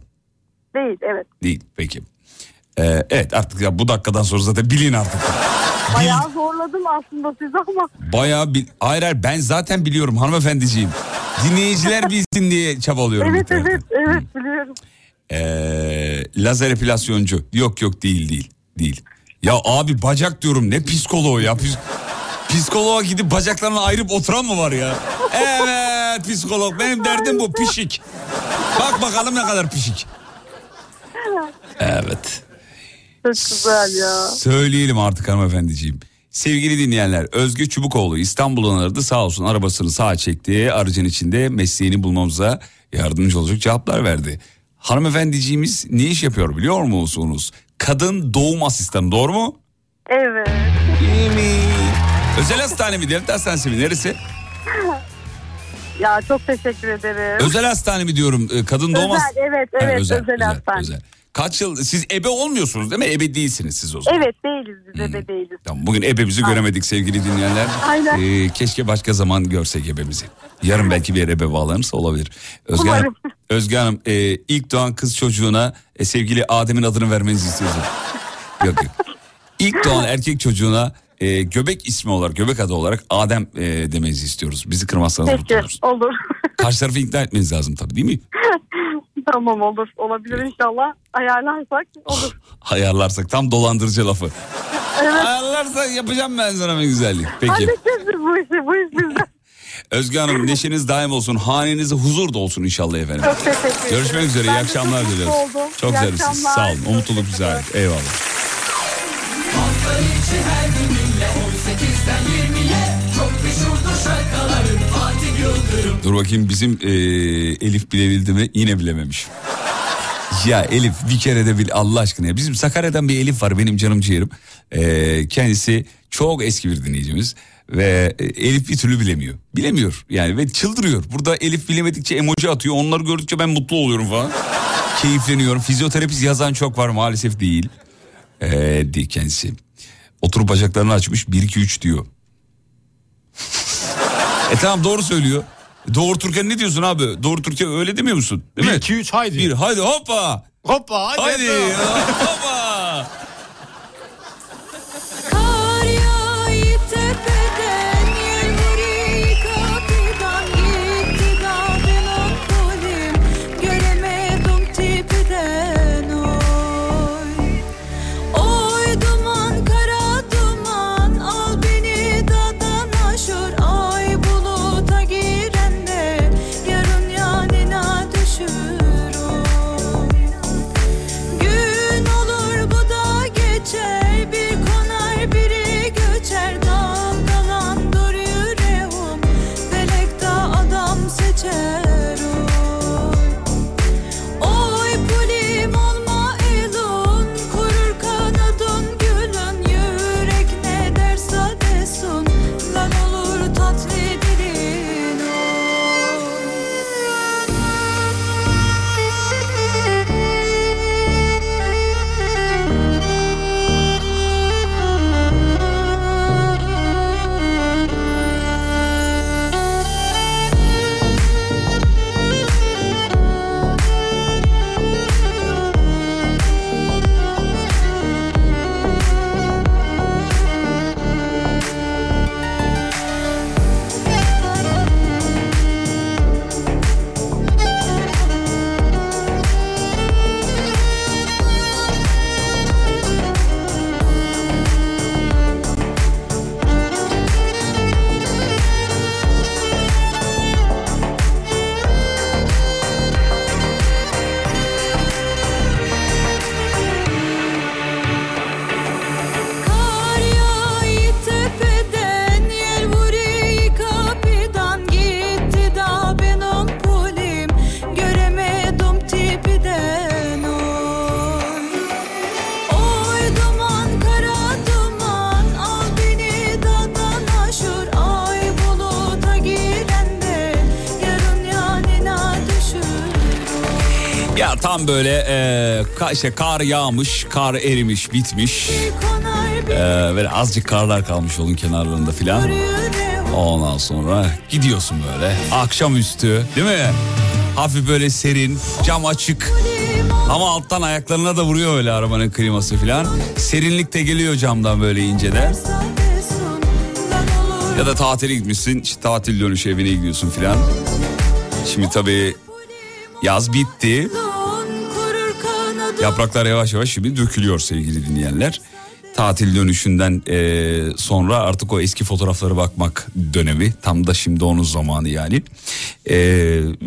Değil evet. Değil peki. Ee, evet artık ya bu dakikadan sonra zaten bilin artık. Bayağı zorladım aslında sizi ama. Bayağı bil... Hayır hayır ben zaten biliyorum hanımefendiciğim. Dinleyiciler bilsin diye çabalıyorum. Evet evet evet biliyorum. Ee, lazer epilasyoncu. Yok yok değil değil. Değil. Ya abi bacak diyorum ne psikoloğu ya. Pis- Psikoloğa gidip bacaklarını ayırıp oturan mı var ya? Evet psikolog benim derdim bu pişik. Bak bakalım ne kadar pişik. Evet. Çok güzel ya. Söyleyelim artık hanımefendiciğim. Sevgili dinleyenler Özge Çubukoğlu İstanbul'dan aradı sağ olsun arabasını sağa çekti. Aracın içinde mesleğini bulmamıza yardımcı olacak cevaplar verdi. Hanımefendiciğimiz ne iş yapıyor biliyor musunuz? Kadın doğum asistanı doğru mu? Evet. İyi mi? Özel hastane mi devlet hastanesi mi neresi? Ya çok teşekkür ederim. Özel hastane mi diyorum e, kadın doğum Özel, evet evet özel, hastane. Kaç yıl siz ebe olmuyorsunuz değil mi? Ebe değilsiniz siz o zaman. Evet değiliz biz de değiliz. Tamam, bugün ebemizi göremedik sevgili dinleyenler. Aynen. Ee, keşke başka zaman görsek ebemizi. Yarın belki bir ebe bağlanırsa olabilir. Özge Hanım, Umarım. Özge Hanım e, ilk doğan kız çocuğuna e, sevgili Adem'in adını vermenizi istiyorum. yok yok. İlk doğan erkek çocuğuna e, göbek ismi olarak, göbek adı olarak Adem e, demenizi istiyoruz. Bizi kırmazsanız mutlu Peki oluruz. olur. Karşı tarafı ikna etmeniz lazım tabii değil mi? tamam olur. Olabilir inşallah. Ayarlarsak olur. Ayarlarsak tam dolandırıcı lafı. Evet. Ayarlarsak yapacağım ben sana bir güzellik. Peki. Halledeceğiz bu işi. Bu iş bizde. Özge Hanım neşeniz daim olsun. Hanenize huzur da olsun inşallah efendim. Çok teşekkür ederim. Görüşmek üzere. Ben iyi de akşamlar çok mutlu diliyoruz. oldum. Çok İyi güzel siz. akşamlar. Sağ olun. O mutluluk ait. Eyvallah. Hafta içi her gününle Dur bakayım bizim e, Elif bilebildi mi? Yine bilememiş. Ya Elif bir kere de bil Allah aşkına. Bizim Sakarya'dan bir Elif var benim canım ciğerim. E, kendisi çok eski bir dinleyicimiz. Ve e, Elif bir türlü bilemiyor. Bilemiyor yani ve çıldırıyor. Burada Elif bilemedikçe emoji atıyor. Onları gördükçe ben mutlu oluyorum falan. Keyifleniyorum. Fizyoterapist yazan çok var maalesef değil. E, değil kendisi. Oturup bacaklarını açmış 1 2 3 diyor. E tamam doğru söylüyor. Doğurturken ne diyorsun abi? Doğurturken öyle demiyor musun? Değil 1 mi? 2 3 haydi. Bir hadi hoppa. Hoppa hadi. Hadi hoppa. Ka- işte kar yağmış, kar erimiş, bitmiş. Konar E, böyle azıcık karlar kalmış yolun kenarlarında filan. Ondan sonra gidiyorsun böyle akşamüstü değil mi? Hafif böyle serin, cam açık. Ama alttan ayaklarına da vuruyor öyle arabanın kliması filan. Serinlik de geliyor camdan böyle inceden. Ya da tatile gitmişsin, işte tatil dönüşü evine gidiyorsun filan. Şimdi tabii yaz bitti. Yapraklar yavaş yavaş şimdi dökülüyor sevgili dinleyenler. Tatil dönüşünden eee, sonra artık o eski fotoğraflara bakmak dönemi. Tam da şimdi onun zamanı yani. Eee,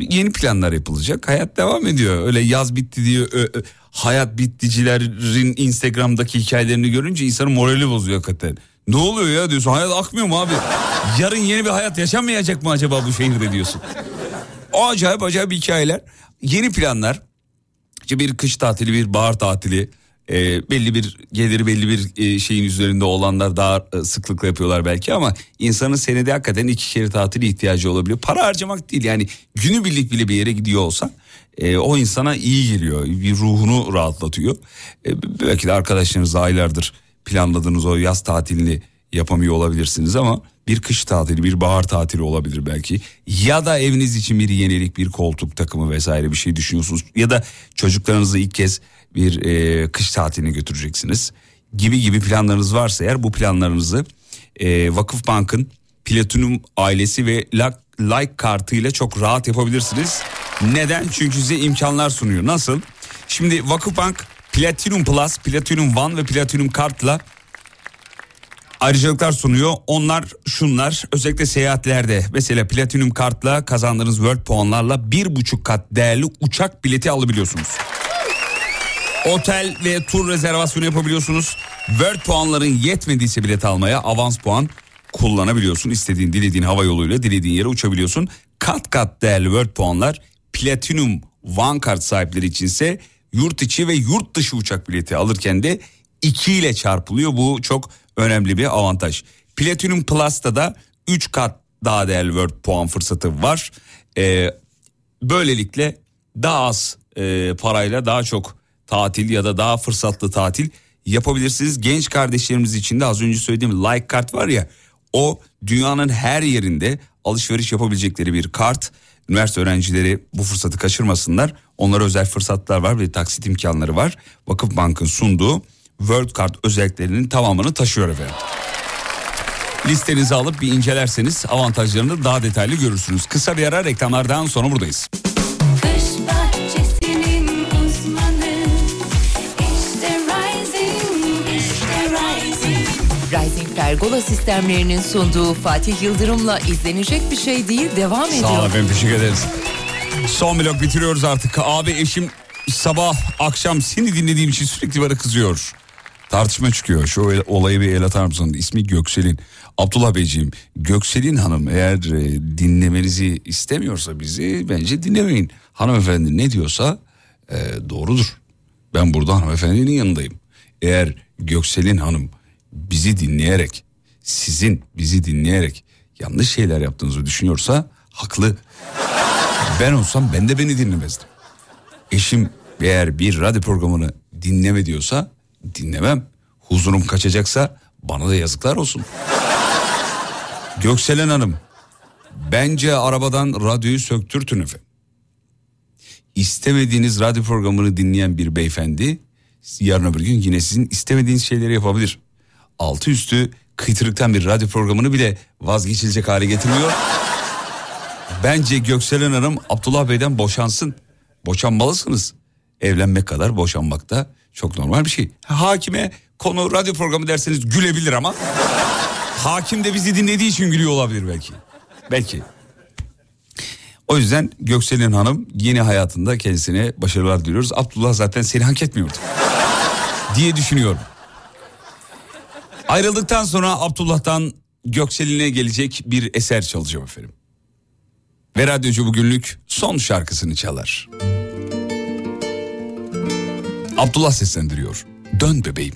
yeni planlar yapılacak. Hayat devam ediyor. Öyle yaz bitti diye ö- ö- hayat bitticilerin Instagram'daki hikayelerini görünce insanın morali bozuyor hakikaten. Ne oluyor ya diyorsun hayat akmıyor mu abi? Yarın yeni bir hayat yaşanmayacak mı acaba bu şehirde diyorsun. O acayip acayip hikayeler. Yeni planlar. İşte bir kış tatili, bir bahar tatili. e, belli bir geliri belli bir e, şeyin üzerinde olanlar daha e, sıklıkla yapıyorlar belki ama insanın senede hakikaten iki kere tatili ihtiyacı olabiliyor. Para harcamak değil yani günübirlik bile bir yere gidiyor olsa e, o insana iyi geliyor. Bir ruhunu rahatlatıyor. E, belki de arkadaşlarınızla aylardır planladığınız o yaz tatilini yapamıyor olabilirsiniz ama bir kış tatili, bir bahar tatili olabilir belki. Ya da eviniz için bir yenilik, bir koltuk takımı vesaire bir şey düşünüyorsunuz. Ya da çocuklarınızı ilk kez bir e, kış tatiline götüreceksiniz. Gibi gibi planlarınız varsa eğer bu planlarınızı e, Vakıfbank'ın Platinum ailesi ve like kartıyla çok rahat yapabilirsiniz. Neden? Çünkü size imkanlar sunuyor. Nasıl? Şimdi Vakıfbank Platinum Plus, Platinum One ve Platinum Kart'la ayrıcalıklar sunuyor. Onlar şunlar özellikle seyahatlerde mesela platinum kartla kazandığınız World puanlarla bir buçuk kat değerli uçak bileti alabiliyorsunuz. Otel ve tur rezervasyonu yapabiliyorsunuz. Word puanların yetmediyse bilet almaya avans puan kullanabiliyorsun. İstediğin dilediğin hava yoluyla dilediğin yere uçabiliyorsun. Kat kat değerli Word puanlar Platinum One kart sahipleri içinse yurt içi ve yurt dışı uçak bileti alırken de 2 ile çarpılıyor. Bu çok önemli bir avantaj. Platinum Plus'ta da 3 kat daha değerli Word puan fırsatı var. Ee, böylelikle daha az e, parayla daha çok tatil ya da daha fırsatlı tatil yapabilirsiniz. Genç kardeşlerimiz için de az önce söylediğim like kart var ya o dünyanın her yerinde alışveriş yapabilecekleri bir kart. Üniversite öğrencileri bu fırsatı kaçırmasınlar. Onlara özel fırsatlar var ve taksit imkanları var. Vakıfbank'ın sunduğu World Card özelliklerinin tamamını taşıyor efendim. Listenizi alıp bir incelerseniz avantajlarını daha detaylı görürsünüz. Kısa bir ara reklamlardan sonra buradayız. Kış bahçesinin uzmanı İşte Rising, işte Rising Rising Pergola sistemlerinin sunduğu Fatih Yıldırım'la izlenecek bir şey değil devam ediyor. Sağ olun efendim teşekkür ederiz. Son blok bitiriyoruz artık. Abi eşim sabah akşam seni dinlediğim için sürekli bana kızıyor. Tartışma çıkıyor. Şu olayı bir el atar mısın? İsmi Göksel'in. Abdullah Beyciğim Göksel'in hanım eğer e, dinlemenizi istemiyorsa bizi bence dinlemeyin. Hanımefendi ne diyorsa e, doğrudur. Ben burada hanımefendinin yanındayım. Eğer Göksel'in hanım bizi dinleyerek sizin bizi dinleyerek yanlış şeyler yaptığınızı düşünüyorsa haklı. Ben olsam ben de beni dinlemezdim. Eşim eğer bir radyo programını dinleme diyorsa dinlemem. Huzurum kaçacaksa bana da yazıklar olsun. Gökselen Hanım bence arabadan radyoyu söktürtün efendim. İstemediğiniz radyo programını dinleyen bir beyefendi yarın öbür gün yine sizin istemediğiniz şeyleri yapabilir. Altı üstü kıytırıktan bir radyo programını bile vazgeçilecek hale getirmiyor. Bence Gökselen Hanım Abdullah Bey'den boşansın. Boşanmalısınız. Evlenmek kadar boşanmak da çok normal bir şey. Hakime konu radyo programı derseniz gülebilir ama... hakim de bizi dinlediği için gülüyor olabilir belki. Belki. O yüzden Gökselin Hanım yeni hayatında kendisine başarılar diliyoruz. Abdullah zaten seni hak etmiyordu. diye düşünüyorum. Ayrıldıktan sonra Abdullah'tan Gökselin'e gelecek bir eser çalacağım efendim. Ve radyocu bugünlük son şarkısını çalar. Abdullah seslendiriyor. Dön bebeğim.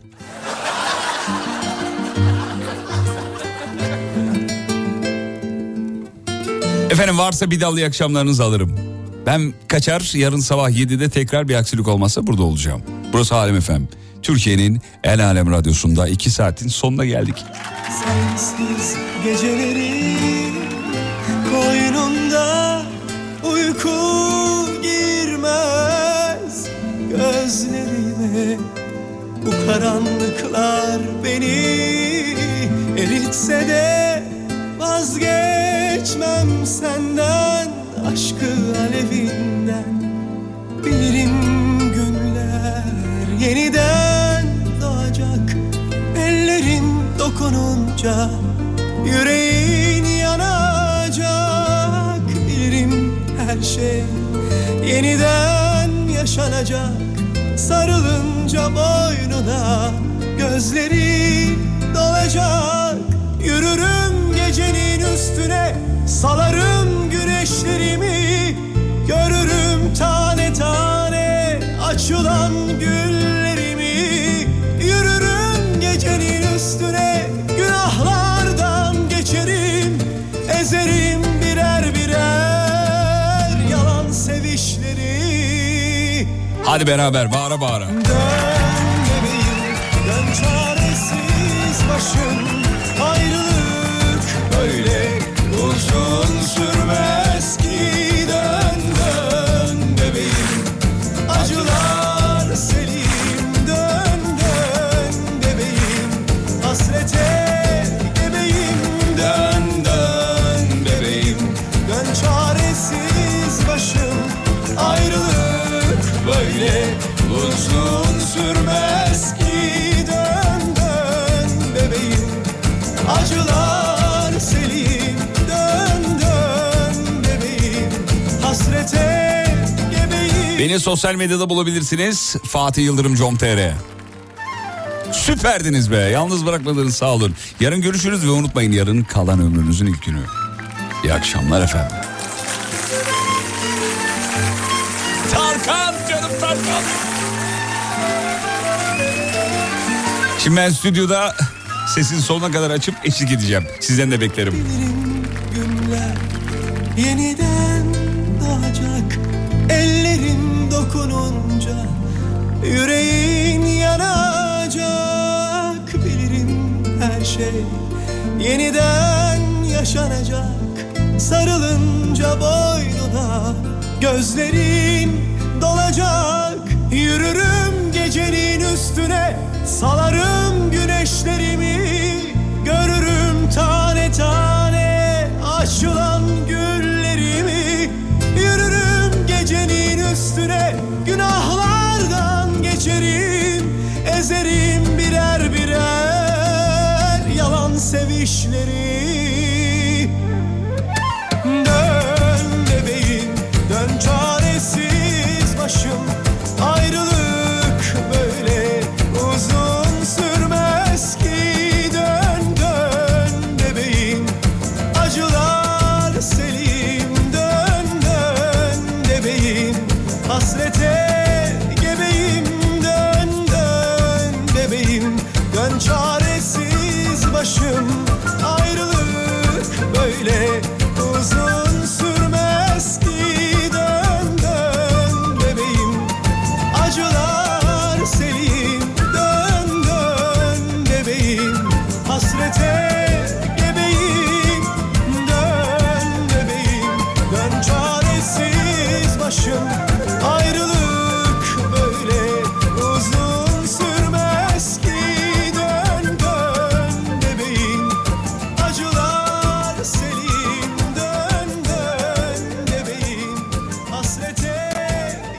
Efendim varsa bir dallı akşamlarınızı alırım. Ben kaçar yarın sabah 7'de tekrar bir aksilik olmazsa burada olacağım. Burası Alem Efem. Türkiye'nin en alem radyosunda 2 saatin sonuna geldik. Sensiz geceleri koynunda uyku gözlerime bu karanlıklar beni eritse de vazgeçmem senden aşkı alevinden. Bilirim gönüller yeniden doğacak ellerin dokununca yüreğin yanacak. Bilirim her şey yeniden yaşanacak. Sarılınca boynuna gözleri dolacak. Yürürüm gecenin üstüne salarım güneşlerimi. Görürüm tane tane açılan güllerimi Hadi beraber bağıra bağıra. Dön Beni sosyal medyada bulabilirsiniz. Fatih Yıldırım com.tr Süperdiniz be. Yalnız bırakmadınız sağ olun. Yarın görüşürüz ve unutmayın yarın kalan ömrünüzün ilk günü. İyi akşamlar efendim. Tarkan canım Tarkan. Şimdi ben stüdyoda sesin sonuna kadar açıp eşlik edeceğim. Sizden de beklerim. günler yeniden doğacak Ellerin dokununca yüreğin yanacak Bilirim her şey. Yeniden yaşanacak Sarılınca boynuna gözlerin dolacak. Yürürüm gecenin üstüne salarım güneşlerimi. Görürüm tane tane açılan güllerimi üstüne günahlardan geçerim Ezerim birer birer yalan sevişleri